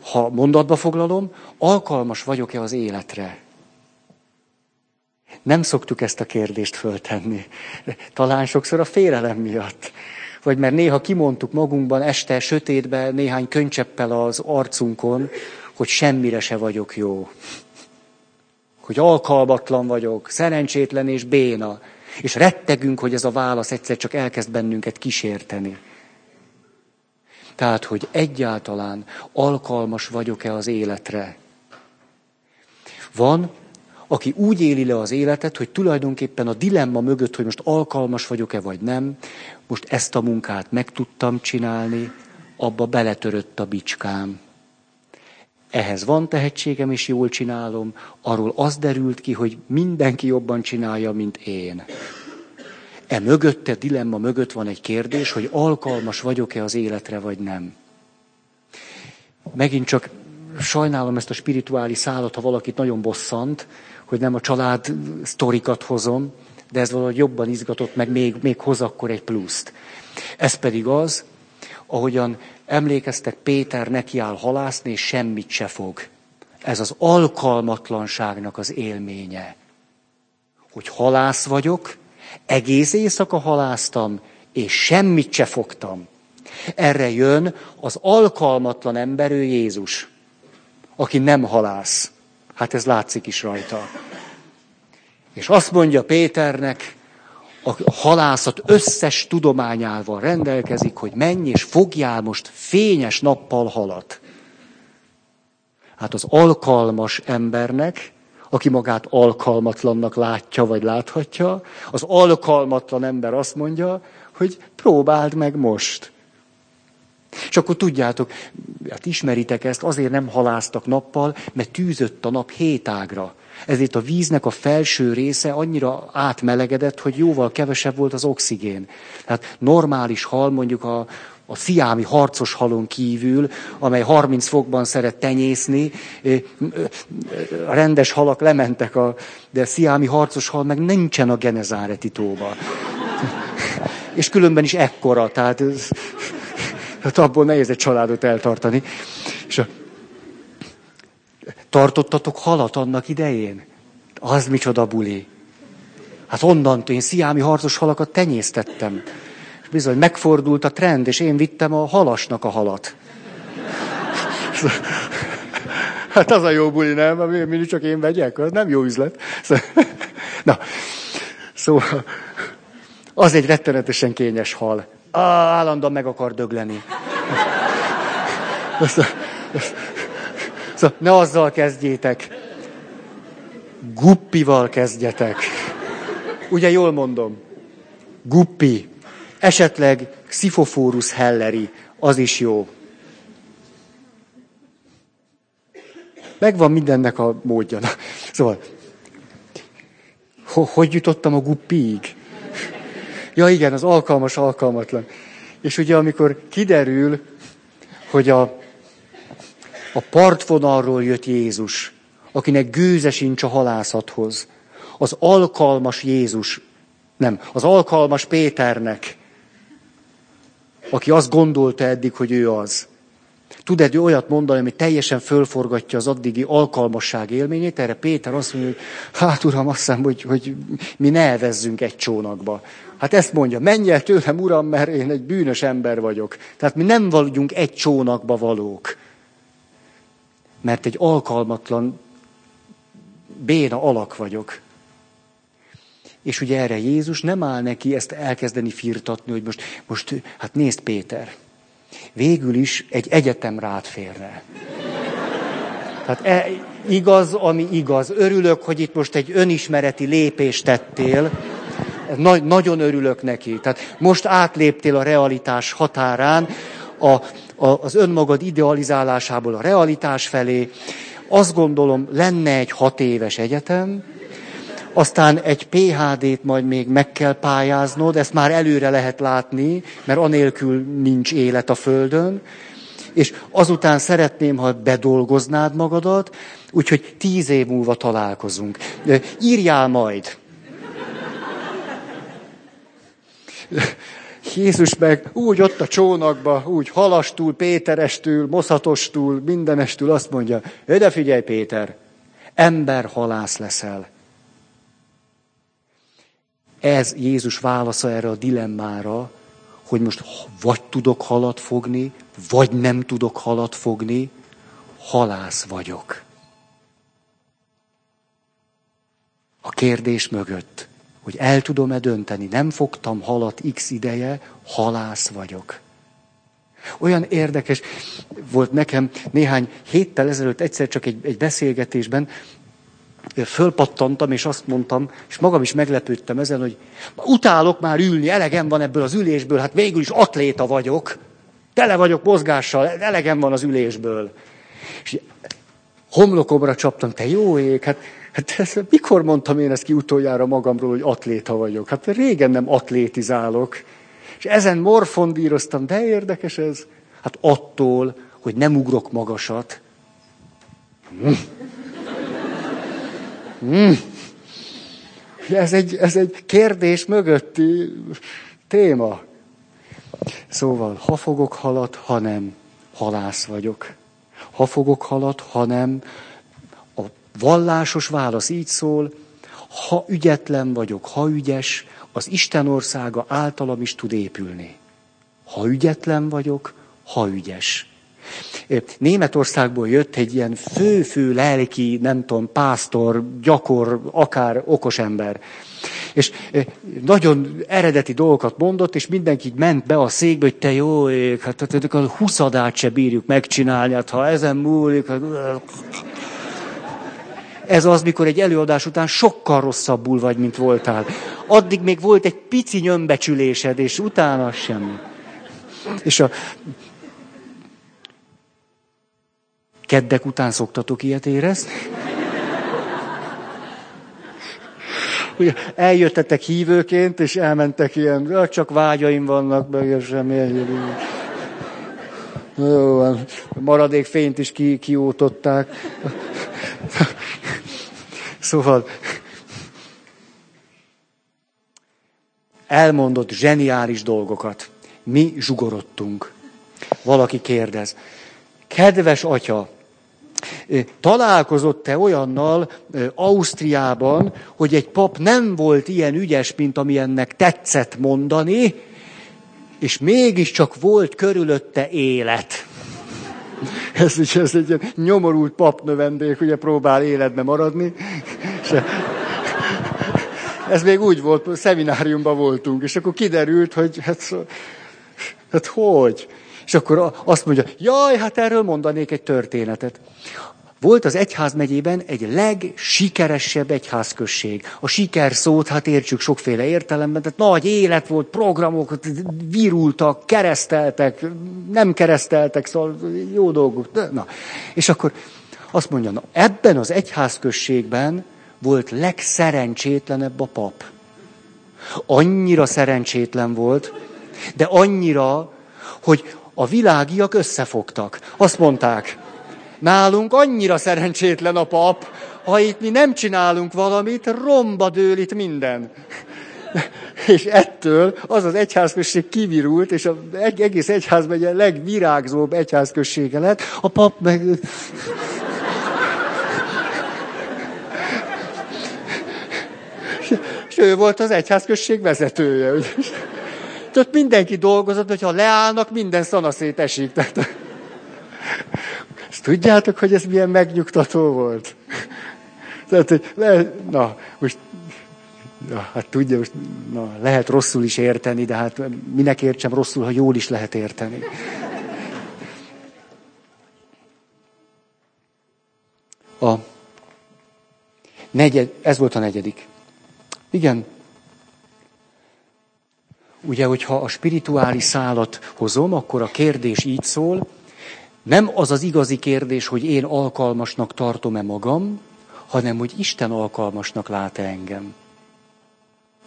Ha mondatba foglalom, alkalmas vagyok-e az életre? Nem szoktuk ezt a kérdést föltenni. Talán sokszor a félelem miatt. Vagy mert néha kimondtuk magunkban este sötétbe néhány könycseppel az arcunkon, hogy semmire se vagyok jó. Hogy alkalmatlan vagyok, szerencsétlen és béna. És rettegünk, hogy ez a válasz egyszer csak elkezd bennünket kísérteni. Tehát, hogy egyáltalán alkalmas vagyok-e az életre. Van, aki úgy éli le az életet, hogy tulajdonképpen a dilemma mögött, hogy most alkalmas vagyok-e vagy nem, most ezt a munkát meg tudtam csinálni, abba beletörött a bicskám. Ehhez van tehetségem, és jól csinálom, arról az derült ki, hogy mindenki jobban csinálja, mint én. E mögötte, dilemma mögött van egy kérdés, hogy alkalmas vagyok-e az életre, vagy nem. Megint csak sajnálom ezt a spirituális szállat, ha valakit nagyon bosszant, hogy nem a család sztorikat hozom, de ez valahogy jobban izgatott, meg még, még hoz akkor egy pluszt. Ez pedig az, ahogyan emlékeztek, Péter nekiáll halászni, és semmit se fog. Ez az alkalmatlanságnak az élménye. Hogy halász vagyok, egész éjszaka haláztam, és semmit se fogtam. Erre jön az alkalmatlan ember, ő Jézus, aki nem halász. Hát ez látszik is rajta. És azt mondja Péternek, a halászat összes tudományával rendelkezik, hogy menj és fogjál most fényes nappal halat. Hát az alkalmas embernek aki magát alkalmatlannak látja, vagy láthatja. Az alkalmatlan ember azt mondja, hogy próbáld meg most. És akkor tudjátok, hát ismeritek ezt, azért nem haláztak nappal, mert tűzött a nap hétágra. Ezért a víznek a felső része annyira átmelegedett, hogy jóval kevesebb volt az oxigén. Tehát normális hal, mondjuk a, a sziámi harcos halon kívül, amely 30 fokban szeret tenyészni, a rendes halak lementek, a, de a sziámi harcos hal meg nincsen a genezáreti tóba. És különben is ekkora, tehát, tehát abból nehéz egy családot eltartani. És a, tartottatok halat annak idején? Az micsoda buli. Hát onnantól én sziámi harcos halakat tenyésztettem. És bizony megfordult a trend, és én vittem a halasnak a halat. Hát az a jó buli, nem? Mindig csak én vegyek, az nem jó üzlet. Na, szóval az egy rettenetesen kényes hal. Á, állandóan meg akar dögleni. Szóval ne azzal kezdjétek. Guppival kezdjetek. Ugye jól mondom? Guppi. Esetleg Xiphophorus helleri. Az is jó. Megvan mindennek a módja. Szóval, hogy jutottam a guppiig? Ja igen, az alkalmas, alkalmatlan. És ugye amikor kiderül, hogy a, a partvonalról jött Jézus, akinek gőze sincs a halászathoz, az alkalmas Jézus, nem, az alkalmas Péternek, aki azt gondolta eddig, hogy ő az. Tud egy olyat mondani, ami teljesen fölforgatja az addigi alkalmasság élményét? Erre Péter azt mondja, hogy hát uram, azt hiszem, hogy, hogy mi ne elvezzünk egy csónakba. Hát ezt mondja, menj el tőlem, uram, mert én egy bűnös ember vagyok. Tehát mi nem vagyunk egy csónakba valók. Mert egy alkalmatlan, béna alak vagyok. És ugye erre Jézus nem áll neki ezt elkezdeni firtatni, hogy most, most hát nézd Péter, végül is egy egyetem rád férne. Tehát e, igaz, ami igaz. Örülök, hogy itt most egy önismereti lépést tettél, nagy, nagyon örülök neki. Tehát most átléptél a realitás határán, a, a, az önmagad idealizálásából a realitás felé. Azt gondolom, lenne egy hat éves egyetem, aztán egy PHD-t majd még meg kell pályáznod, ezt már előre lehet látni, mert anélkül nincs élet a Földön, és azután szeretném, ha bedolgoznád magadat, úgyhogy tíz év múlva találkozunk. Írjál majd. Jézus meg úgy ott a csónakba, úgy halastul, péterestül, moszatostól, mindenestül azt mondja, de figyelj Péter, ember halász leszel. Ez Jézus válasza erre a dilemmára, hogy most vagy tudok halat fogni, vagy nem tudok halat fogni, halász vagyok. A kérdés mögött hogy el tudom-e dönteni, nem fogtam halat x ideje, halász vagyok. Olyan érdekes volt nekem néhány héttel ezelőtt egyszer csak egy, egy beszélgetésben, fölpattantam, és azt mondtam, és magam is meglepődtem ezen, hogy utálok már ülni, elegem van ebből az ülésből, hát végül is atléta vagyok, tele vagyok mozgással, elegem van az ülésből. És homlokomra csaptam, te jó ég, hát Hát ez, mikor mondtam én ezt ki utoljára magamról, hogy atléta vagyok? Hát régen nem atlétizálok. És ezen morfondíroztam, de érdekes ez. Hát attól, hogy nem ugrok magasat. Mm. Mm. Ez, egy, ez egy kérdés mögötti téma. Szóval, ha fogok halat, ha nem, halász vagyok. Ha fogok halat, ha nem, vallásos válasz így szól, ha ügyetlen vagyok, ha ügyes, az Isten országa általam is tud épülni. Ha ügyetlen vagyok, ha ügyes. Németországból jött egy ilyen fő-fő lelki, nem tudom, pásztor, gyakor, akár okos ember. És nagyon eredeti dolgokat mondott, és mindenki ment be a székbe, hogy te jó ég, hát, hát, hát a huszadát se bírjuk megcsinálni, hát ha ezen múlik, hát Ez az, mikor egy előadás után sokkal rosszabbul vagy, mint voltál. Addig még volt egy pici nyömbecsülésed, és utána semmi. És a keddek után szoktatok ilyet érezni? Ugye eljöttetek hívőként, és elmentek ilyen, csak vágyaim vannak, meg semmi. Jó, maradék fényt is ki, kiótották. Szóval elmondott zseniális dolgokat. Mi zsugorodtunk. Valaki kérdez. Kedves atya, találkozott-e olyannal Ausztriában, hogy egy pap nem volt ilyen ügyes, mint ami ennek tetszett mondani, és mégiscsak volt körülötte élet. Ez, is, ez egy nyomorult papnövendék, ugye próbál életbe maradni. Ez még úgy volt, szemináriumban voltunk, és akkor kiderült, hogy hát, hát hogy? És akkor azt mondja, jaj, hát erről mondanék egy történetet. Volt az egyházmegyében egy legsikeresebb egyházközség. A siker szót, hát értsük sokféle értelemben, tehát nagy élet volt, programok, virultak, kereszteltek, nem kereszteltek, szóval jó dolgok. Na. És akkor azt mondja, na, ebben az egyházközségben volt legszerencsétlenebb a pap. Annyira szerencsétlen volt, de annyira, hogy a világiak összefogtak. Azt mondták, Nálunk annyira szerencsétlen a pap, ha itt mi nem csinálunk valamit, romba dől itt minden. És ettől az az egyházközség kivirult, és az egész egyház megye legvirágzóbb egyházközsége lett, a pap meg... És ő volt az egyházközség vezetője. Tehát mindenki dolgozott, hogyha leállnak, minden szanaszét esik. Tehát... Ezt tudjátok, hogy ez milyen megnyugtató volt? Tehát, hogy le, na, most, na, hát tudja, most, na, lehet rosszul is érteni, de hát minek értsem rosszul, ha jól is lehet érteni. A negyed, ez volt a negyedik. Igen. Ugye, hogyha a spirituális szálat hozom, akkor a kérdés így szól, nem az az igazi kérdés, hogy én alkalmasnak tartom-e magam, hanem hogy Isten alkalmasnak lát-e engem.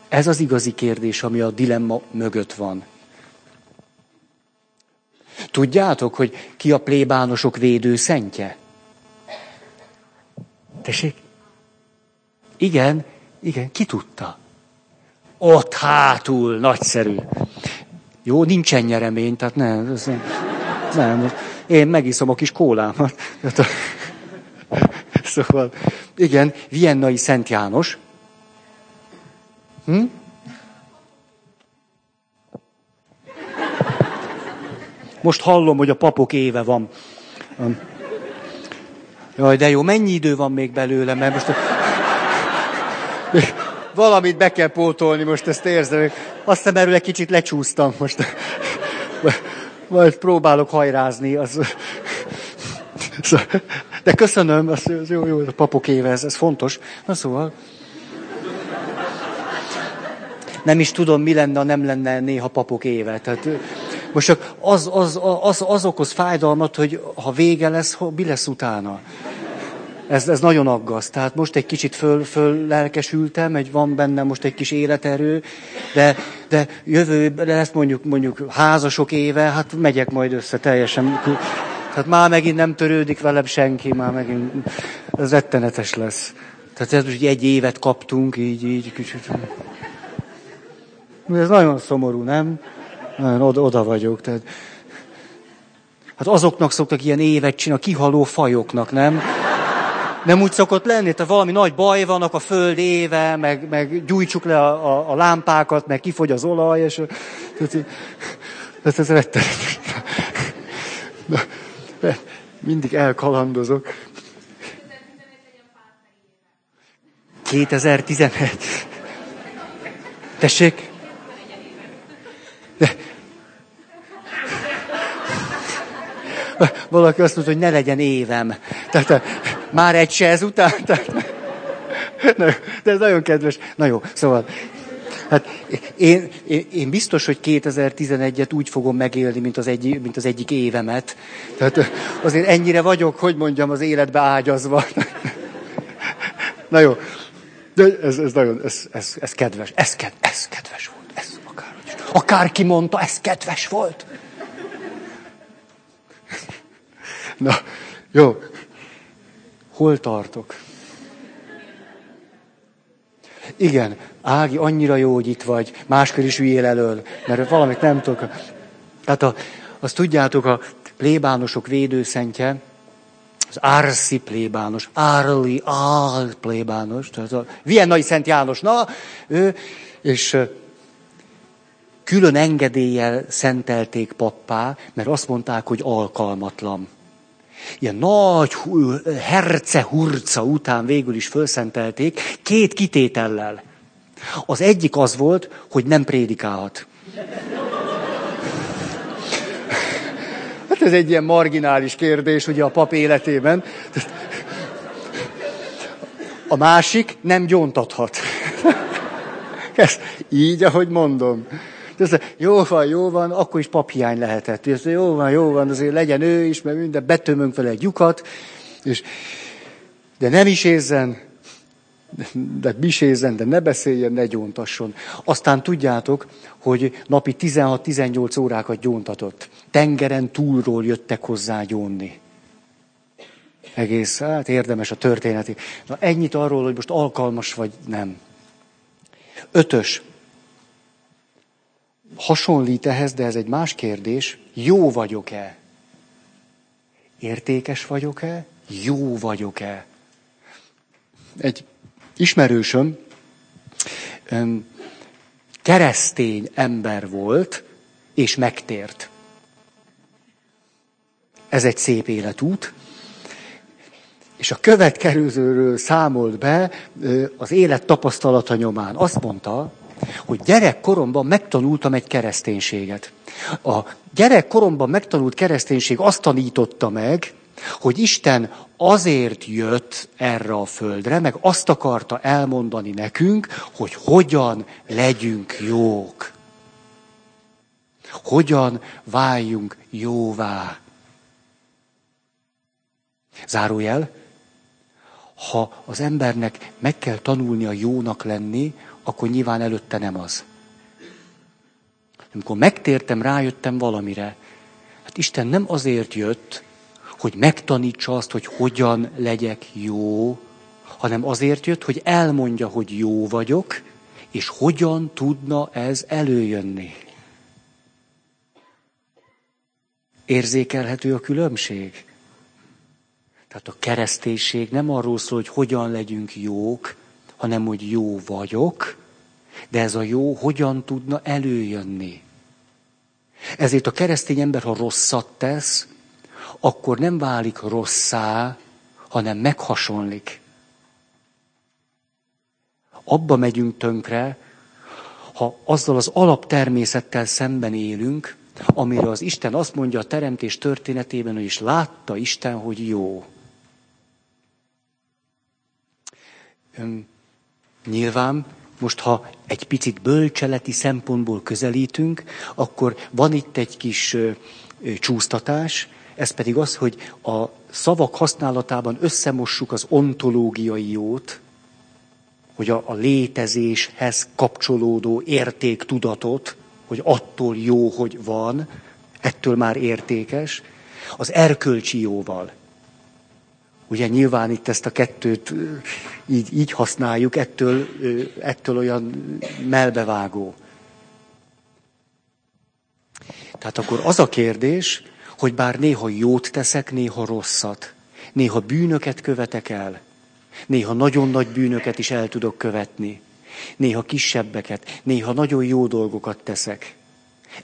Ez az igazi kérdés, ami a dilemma mögött van. Tudjátok, hogy ki a plébánosok védőszentje? Tessék? Igen, igen, ki tudta? Ott hátul, nagyszerű. Jó, nincsen nyeremény, tehát nem, nem, nem én megiszom a kis kólámat. Szóval, igen, Viennai Szent János. Hm? Most hallom, hogy a papok éve van. Jaj, de jó, mennyi idő van még belőle, mert most... Valamit be kell pótolni, most ezt érzem. Aztán erről egy kicsit lecsúsztam most majd próbálok hajrázni. Az... De köszönöm, az jó, jó, a papok éve, ez, ez fontos. Na szóval... Nem is tudom, mi lenne, nem lenne néha papok éve. Tehát, most csak az, az, az, az okoz fájdalmat, hogy ha vége lesz, mi lesz utána. Ez, ez nagyon aggaszt. Tehát most egy kicsit föl, föl lelkesültem, egy van bennem most egy kis életerő, de, de jövőben lesz mondjuk, mondjuk házasok éve, hát megyek majd össze teljesen. Tehát már megint nem törődik velem senki, már megint ez rettenetes lesz. Tehát ez most egy évet kaptunk, így, így kicsit. Ez nagyon szomorú, nem? Nagyon oda, oda vagyok. Tehát... Hát azoknak szoktak ilyen évet csinálni, a kihaló fajoknak, nem? Nem úgy szokott lenni, tehát valami nagy baj vannak a föld éve, meg, meg gyújtsuk le a, a, a lámpákat, meg kifogy az olaj, és ez, ez. Mindig elkalandozok. 2011. Tessék? De... Valaki azt mondta, hogy ne legyen évem. Tehát már egy se ezután? Tehát... de ez nagyon kedves. Na jó, szóval Hát én, én, én biztos, hogy 2011-et úgy fogom megélni, mint az, egy, mint az egyik évemet. Tehát azért ennyire vagyok, hogy mondjam, az életbe ágyazva. Na jó, de ez, ez nagyon, ez, ez, ez kedves, ez, ked, ez kedves volt, ez akárhogy is. Akárki mondta, ez kedves volt. Na, jó. Hol tartok? Igen, Ági, annyira jó, hogy itt vagy, máskor is üljél elől, mert valamit nem tudok. Tehát a, azt tudjátok, a plébánosok védőszentje, az Árszi plébános, Árli, Ál plébános, tehát a Viennai Szent János, na, ő, és külön engedéllyel szentelték pappá, mert azt mondták, hogy alkalmatlan. Ilyen nagy herce hurca után végül is felszentelték, két kitétellel. Az egyik az volt, hogy nem prédikálhat. Hát ez egy ilyen marginális kérdés ugye a pap életében. A másik nem gyóntathat. Ez így, ahogy mondom. Ez, jó van, jó van, akkor is paphiány lehetett. Ez, jó van, jó van, azért legyen ő is, mert minden betömünk vele egy lyukat, és, de nem is érzen, de bisézzen, de ne beszéljen, ne gyóntasson. Aztán tudjátok, hogy napi 16-18 órákat gyóntatott. Tengeren túlról jöttek hozzá gyónni. Egész, hát érdemes a történeti. Na ennyit arról, hogy most alkalmas vagy nem. Ötös. Hasonlít ehhez, de ez egy más kérdés. Jó vagyok-e? Értékes vagyok-e? Jó vagyok-e? Egy ismerősöm keresztény ember volt, és megtért. Ez egy szép életút. És a következőről számolt be az élet tapasztalata nyomán. Azt mondta, hogy gyerekkoromban megtanultam egy kereszténységet. A gyerekkoromban megtanult kereszténység azt tanította meg, hogy Isten azért jött erre a földre, meg azt akarta elmondani nekünk, hogy hogyan legyünk jók. Hogyan váljunk jóvá. Zárójel, ha az embernek meg kell tanulnia jónak lenni, akkor nyilván előtte nem az. Amikor megtértem, rájöttem valamire. Hát Isten nem azért jött, hogy megtanítsa azt, hogy hogyan legyek jó, hanem azért jött, hogy elmondja, hogy jó vagyok, és hogyan tudna ez előjönni. Érzékelhető a különbség? Tehát a kereszténység nem arról szól, hogy hogyan legyünk jók, hanem hogy jó vagyok, de ez a jó hogyan tudna előjönni. Ezért a keresztény ember, ha rosszat tesz, akkor nem válik rosszá, hanem meghasonlik. Abba megyünk tönkre, ha azzal az alaptermészettel szemben élünk, amire az Isten azt mondja a teremtés történetében, hogy is látta Isten, hogy jó. Nyilván, most ha egy picit bölcseleti szempontból közelítünk, akkor van itt egy kis csúsztatás, ez pedig az, hogy a szavak használatában összemossuk az ontológiai jót, hogy a, a létezéshez kapcsolódó értéktudatot, hogy attól jó, hogy van, ettől már értékes, az erkölcsi jóval. Ugye nyilván itt ezt a kettőt így, így használjuk, ettől, ettől olyan melbevágó. Tehát akkor az a kérdés, hogy bár néha jót teszek, néha rosszat, néha bűnöket követek el, néha nagyon nagy bűnöket is el tudok követni, néha kisebbeket, néha nagyon jó dolgokat teszek.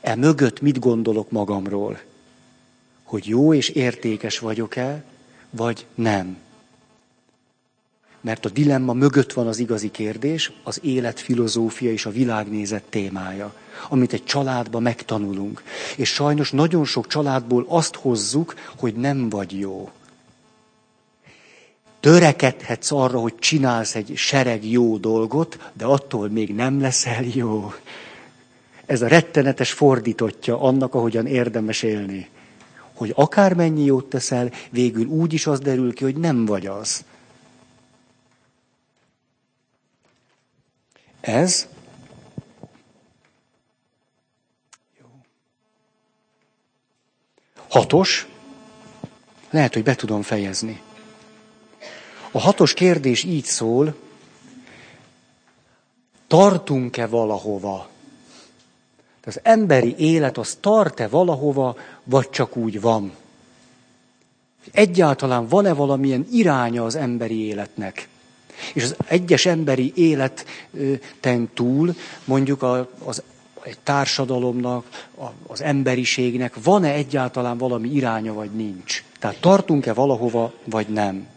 E mögött mit gondolok magamról? Hogy jó és értékes vagyok-e, vagy nem? Mert a dilemma mögött van az igazi kérdés, az életfilozófia és a világnézet témája amit egy családban megtanulunk. És sajnos nagyon sok családból azt hozzuk, hogy nem vagy jó. törekedhetsz arra, hogy csinálsz egy sereg jó dolgot, de attól még nem leszel jó. Ez a rettenetes fordítotja annak, ahogyan érdemes élni. Hogy akármennyi jót teszel, végül úgy is az derül ki, hogy nem vagy az. Ez Hatos. Lehet, hogy be tudom fejezni. A hatos kérdés így szól, tartunk-e valahova? Az emberi élet az tart-e valahova, vagy csak úgy van? Egyáltalán van-e valamilyen iránya az emberi életnek? És az egyes emberi életen túl, mondjuk az egy társadalomnak, az emberiségnek van-e egyáltalán valami iránya, vagy nincs. Tehát tartunk-e valahova, vagy nem.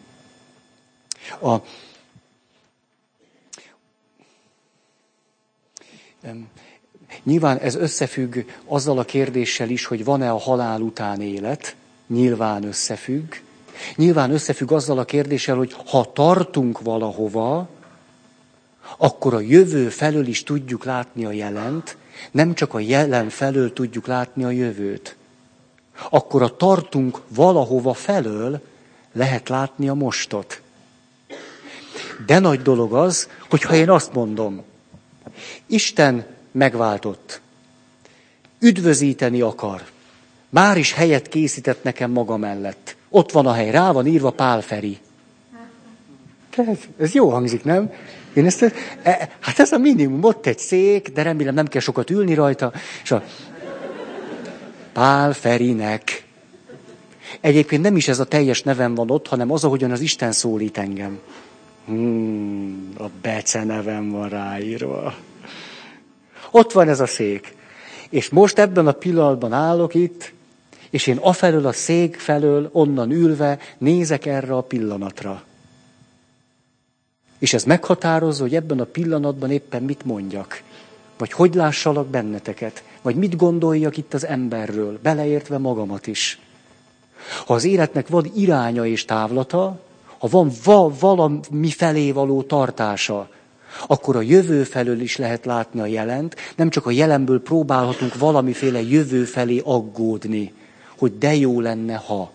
A, Nyilván ez összefügg azzal a kérdéssel is, hogy van-e a halál után élet. Nyilván összefügg. Nyilván összefügg azzal a kérdéssel, hogy ha tartunk valahova, akkor a jövő felől is tudjuk látni a jelent, nem csak a jelen felől tudjuk látni a jövőt. Akkor a tartunk valahova felől lehet látni a mostot. De nagy dolog az, hogyha én azt mondom, Isten megváltott, üdvözíteni akar, már is helyet készített nekem maga mellett. Ott van a hely, rá van írva Pál Feri. Ez, ez jó hangzik, nem? Én ezt, e, hát ez a minimum, ott egy szék, de remélem nem kell sokat ülni rajta, és a Pál Ferinek. Egyébként nem is ez a teljes nevem van ott, hanem az, ahogyan az Isten szólít engem. Hmm, a Bece nevem van ráírva. Ott van ez a szék. És most ebben a pillanatban állok itt, és én afelől a szék felől, onnan ülve nézek erre a pillanatra. És ez meghatározza, hogy ebben a pillanatban éppen mit mondjak. Vagy hogy lássalak benneteket. Vagy mit gondoljak itt az emberről, beleértve magamat is. Ha az életnek van iránya és távlata, ha van va- valami felé való tartása, akkor a jövő felől is lehet látni a jelent, nem csak a jelenből próbálhatunk valamiféle jövő felé aggódni, hogy de jó lenne, ha.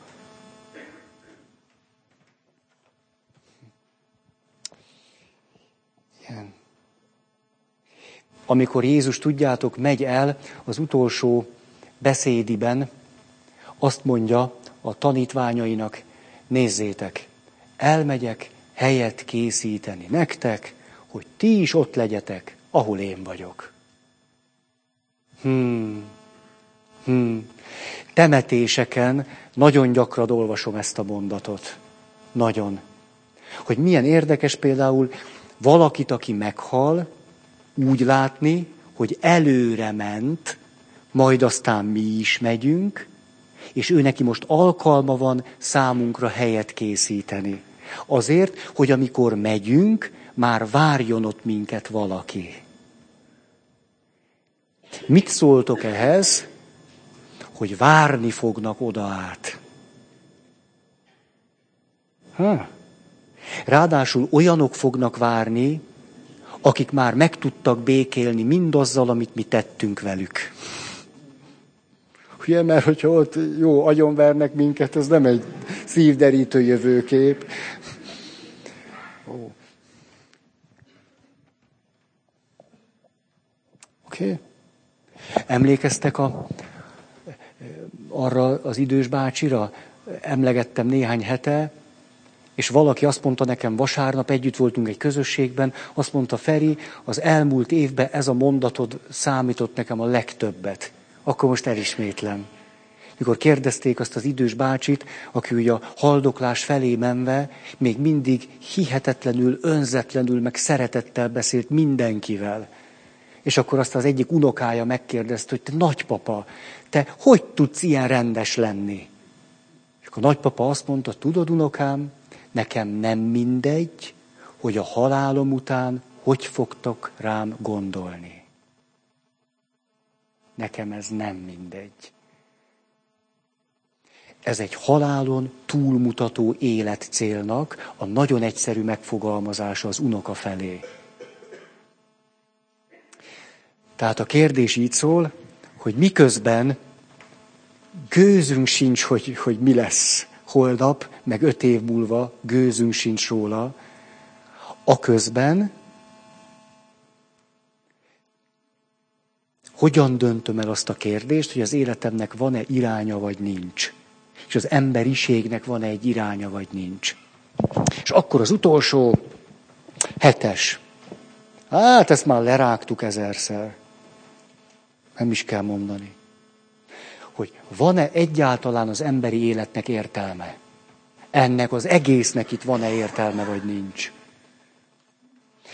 Amikor Jézus, tudjátok, megy el az utolsó beszédiben, azt mondja a tanítványainak, nézzétek, elmegyek helyet készíteni nektek, hogy ti is ott legyetek, ahol én vagyok. Hmm. Hmm. Temetéseken nagyon gyakran olvasom ezt a mondatot. Nagyon. Hogy milyen érdekes például valakit, aki meghal, úgy látni, hogy előre ment, majd aztán mi is megyünk, és ő neki most alkalma van számunkra helyet készíteni. Azért, hogy amikor megyünk, már várjon ott minket valaki. Mit szóltok ehhez, hogy várni fognak oda át? Ha. Ráadásul olyanok fognak várni, akik már meg tudtak békélni mindazzal, amit mi tettünk velük. Ugye, mert hogyha ott jó agyonvernek minket, ez nem egy szívderítő jövőkép. Oké? Okay. Emlékeztek a, arra az idős bácsira? Emlegettem néhány hete, és valaki azt mondta nekem vasárnap, együtt voltunk egy közösségben, azt mondta Feri, az elmúlt évben ez a mondatod számított nekem a legtöbbet. Akkor most elismétlem. Mikor kérdezték azt az idős bácsit, aki ugye a haldoklás felé menve még mindig hihetetlenül, önzetlenül, meg szeretettel beszélt mindenkivel. És akkor azt az egyik unokája megkérdezte, hogy te nagypapa, te hogy tudsz ilyen rendes lenni? És akkor a nagypapa azt mondta, tudod unokám, nekem nem mindegy, hogy a halálom után hogy fogtok rám gondolni. Nekem ez nem mindegy. Ez egy halálon túlmutató életcélnak a nagyon egyszerű megfogalmazása az unoka felé. Tehát a kérdés így szól, hogy miközben gőzünk sincs, hogy, hogy mi lesz holnap, meg öt év múlva, gőzünk sincs róla, a közben hogyan döntöm el azt a kérdést, hogy az életemnek van-e iránya, vagy nincs. És az emberiségnek van-e egy iránya, vagy nincs. És akkor az utolsó, hetes. Hát ezt már lerágtuk ezerszer. Nem is kell mondani. Hogy van-e egyáltalán az emberi életnek értelme? Ennek az egésznek itt van-e értelme, vagy nincs?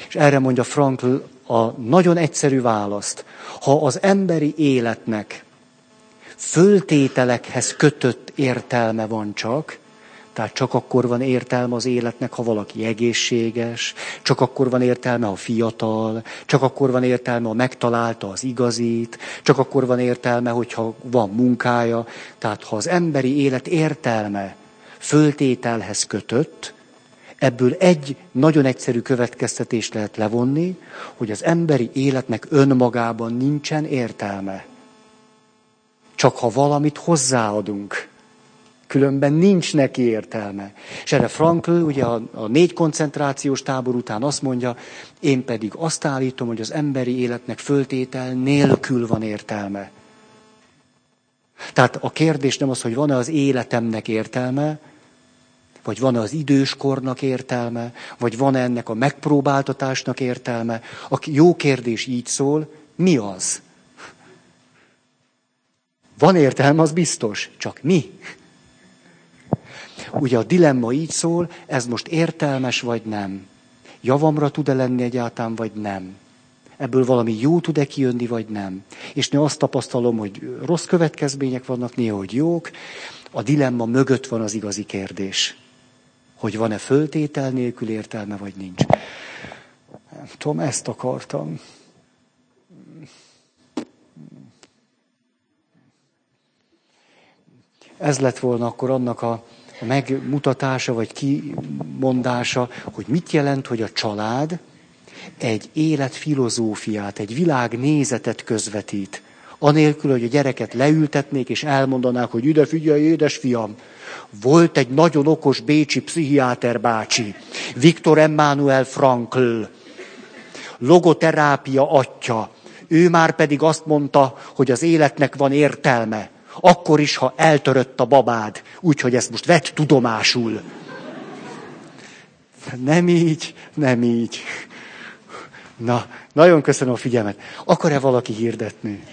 És erre mondja Frankl a nagyon egyszerű választ. Ha az emberi életnek föltételekhez kötött értelme van csak, tehát csak akkor van értelme az életnek, ha valaki egészséges, csak akkor van értelme, ha fiatal, csak akkor van értelme, ha megtalálta az igazit, csak akkor van értelme, hogyha van munkája. Tehát ha az emberi élet értelme föltételhez kötött, ebből egy nagyon egyszerű következtetést lehet levonni, hogy az emberi életnek önmagában nincsen értelme. Csak ha valamit hozzáadunk Különben nincs neki értelme. És erre Frankl ugye a, a négy koncentrációs tábor után azt mondja, én pedig azt állítom, hogy az emberi életnek föltétel nélkül van értelme. Tehát a kérdés nem az, hogy van-e az életemnek értelme, vagy van-e az időskornak értelme, vagy van-e ennek a megpróbáltatásnak értelme. A jó kérdés így szól, mi az? Van értelme, az biztos, csak mi? Ugye a dilemma így szól, ez most értelmes vagy nem. Javamra tud-e lenni egyáltalán, vagy nem. Ebből valami jó tud-e kijönni, vagy nem. És néha azt tapasztalom, hogy rossz következmények vannak, néha, hogy jók. A dilemma mögött van az igazi kérdés. Hogy van-e föltétel nélkül értelme, vagy nincs. Nem tudom, ezt akartam. Ez lett volna akkor annak a megmutatása vagy kimondása, hogy mit jelent, hogy a család egy életfilozófiát, egy világnézetet közvetít. Anélkül, hogy a gyereket leültetnék és elmondanák, hogy ide figyelj, édesfiam, volt egy nagyon okos bécsi pszichiáter bácsi, Viktor Emmanuel Frankl, logoterápia atya. Ő már pedig azt mondta, hogy az életnek van értelme. Akkor is, ha eltörött a babád, úgyhogy ezt most vett tudomásul. Nem így, nem így. Na, nagyon köszönöm a figyelmet. Akar-e valaki hirdetni?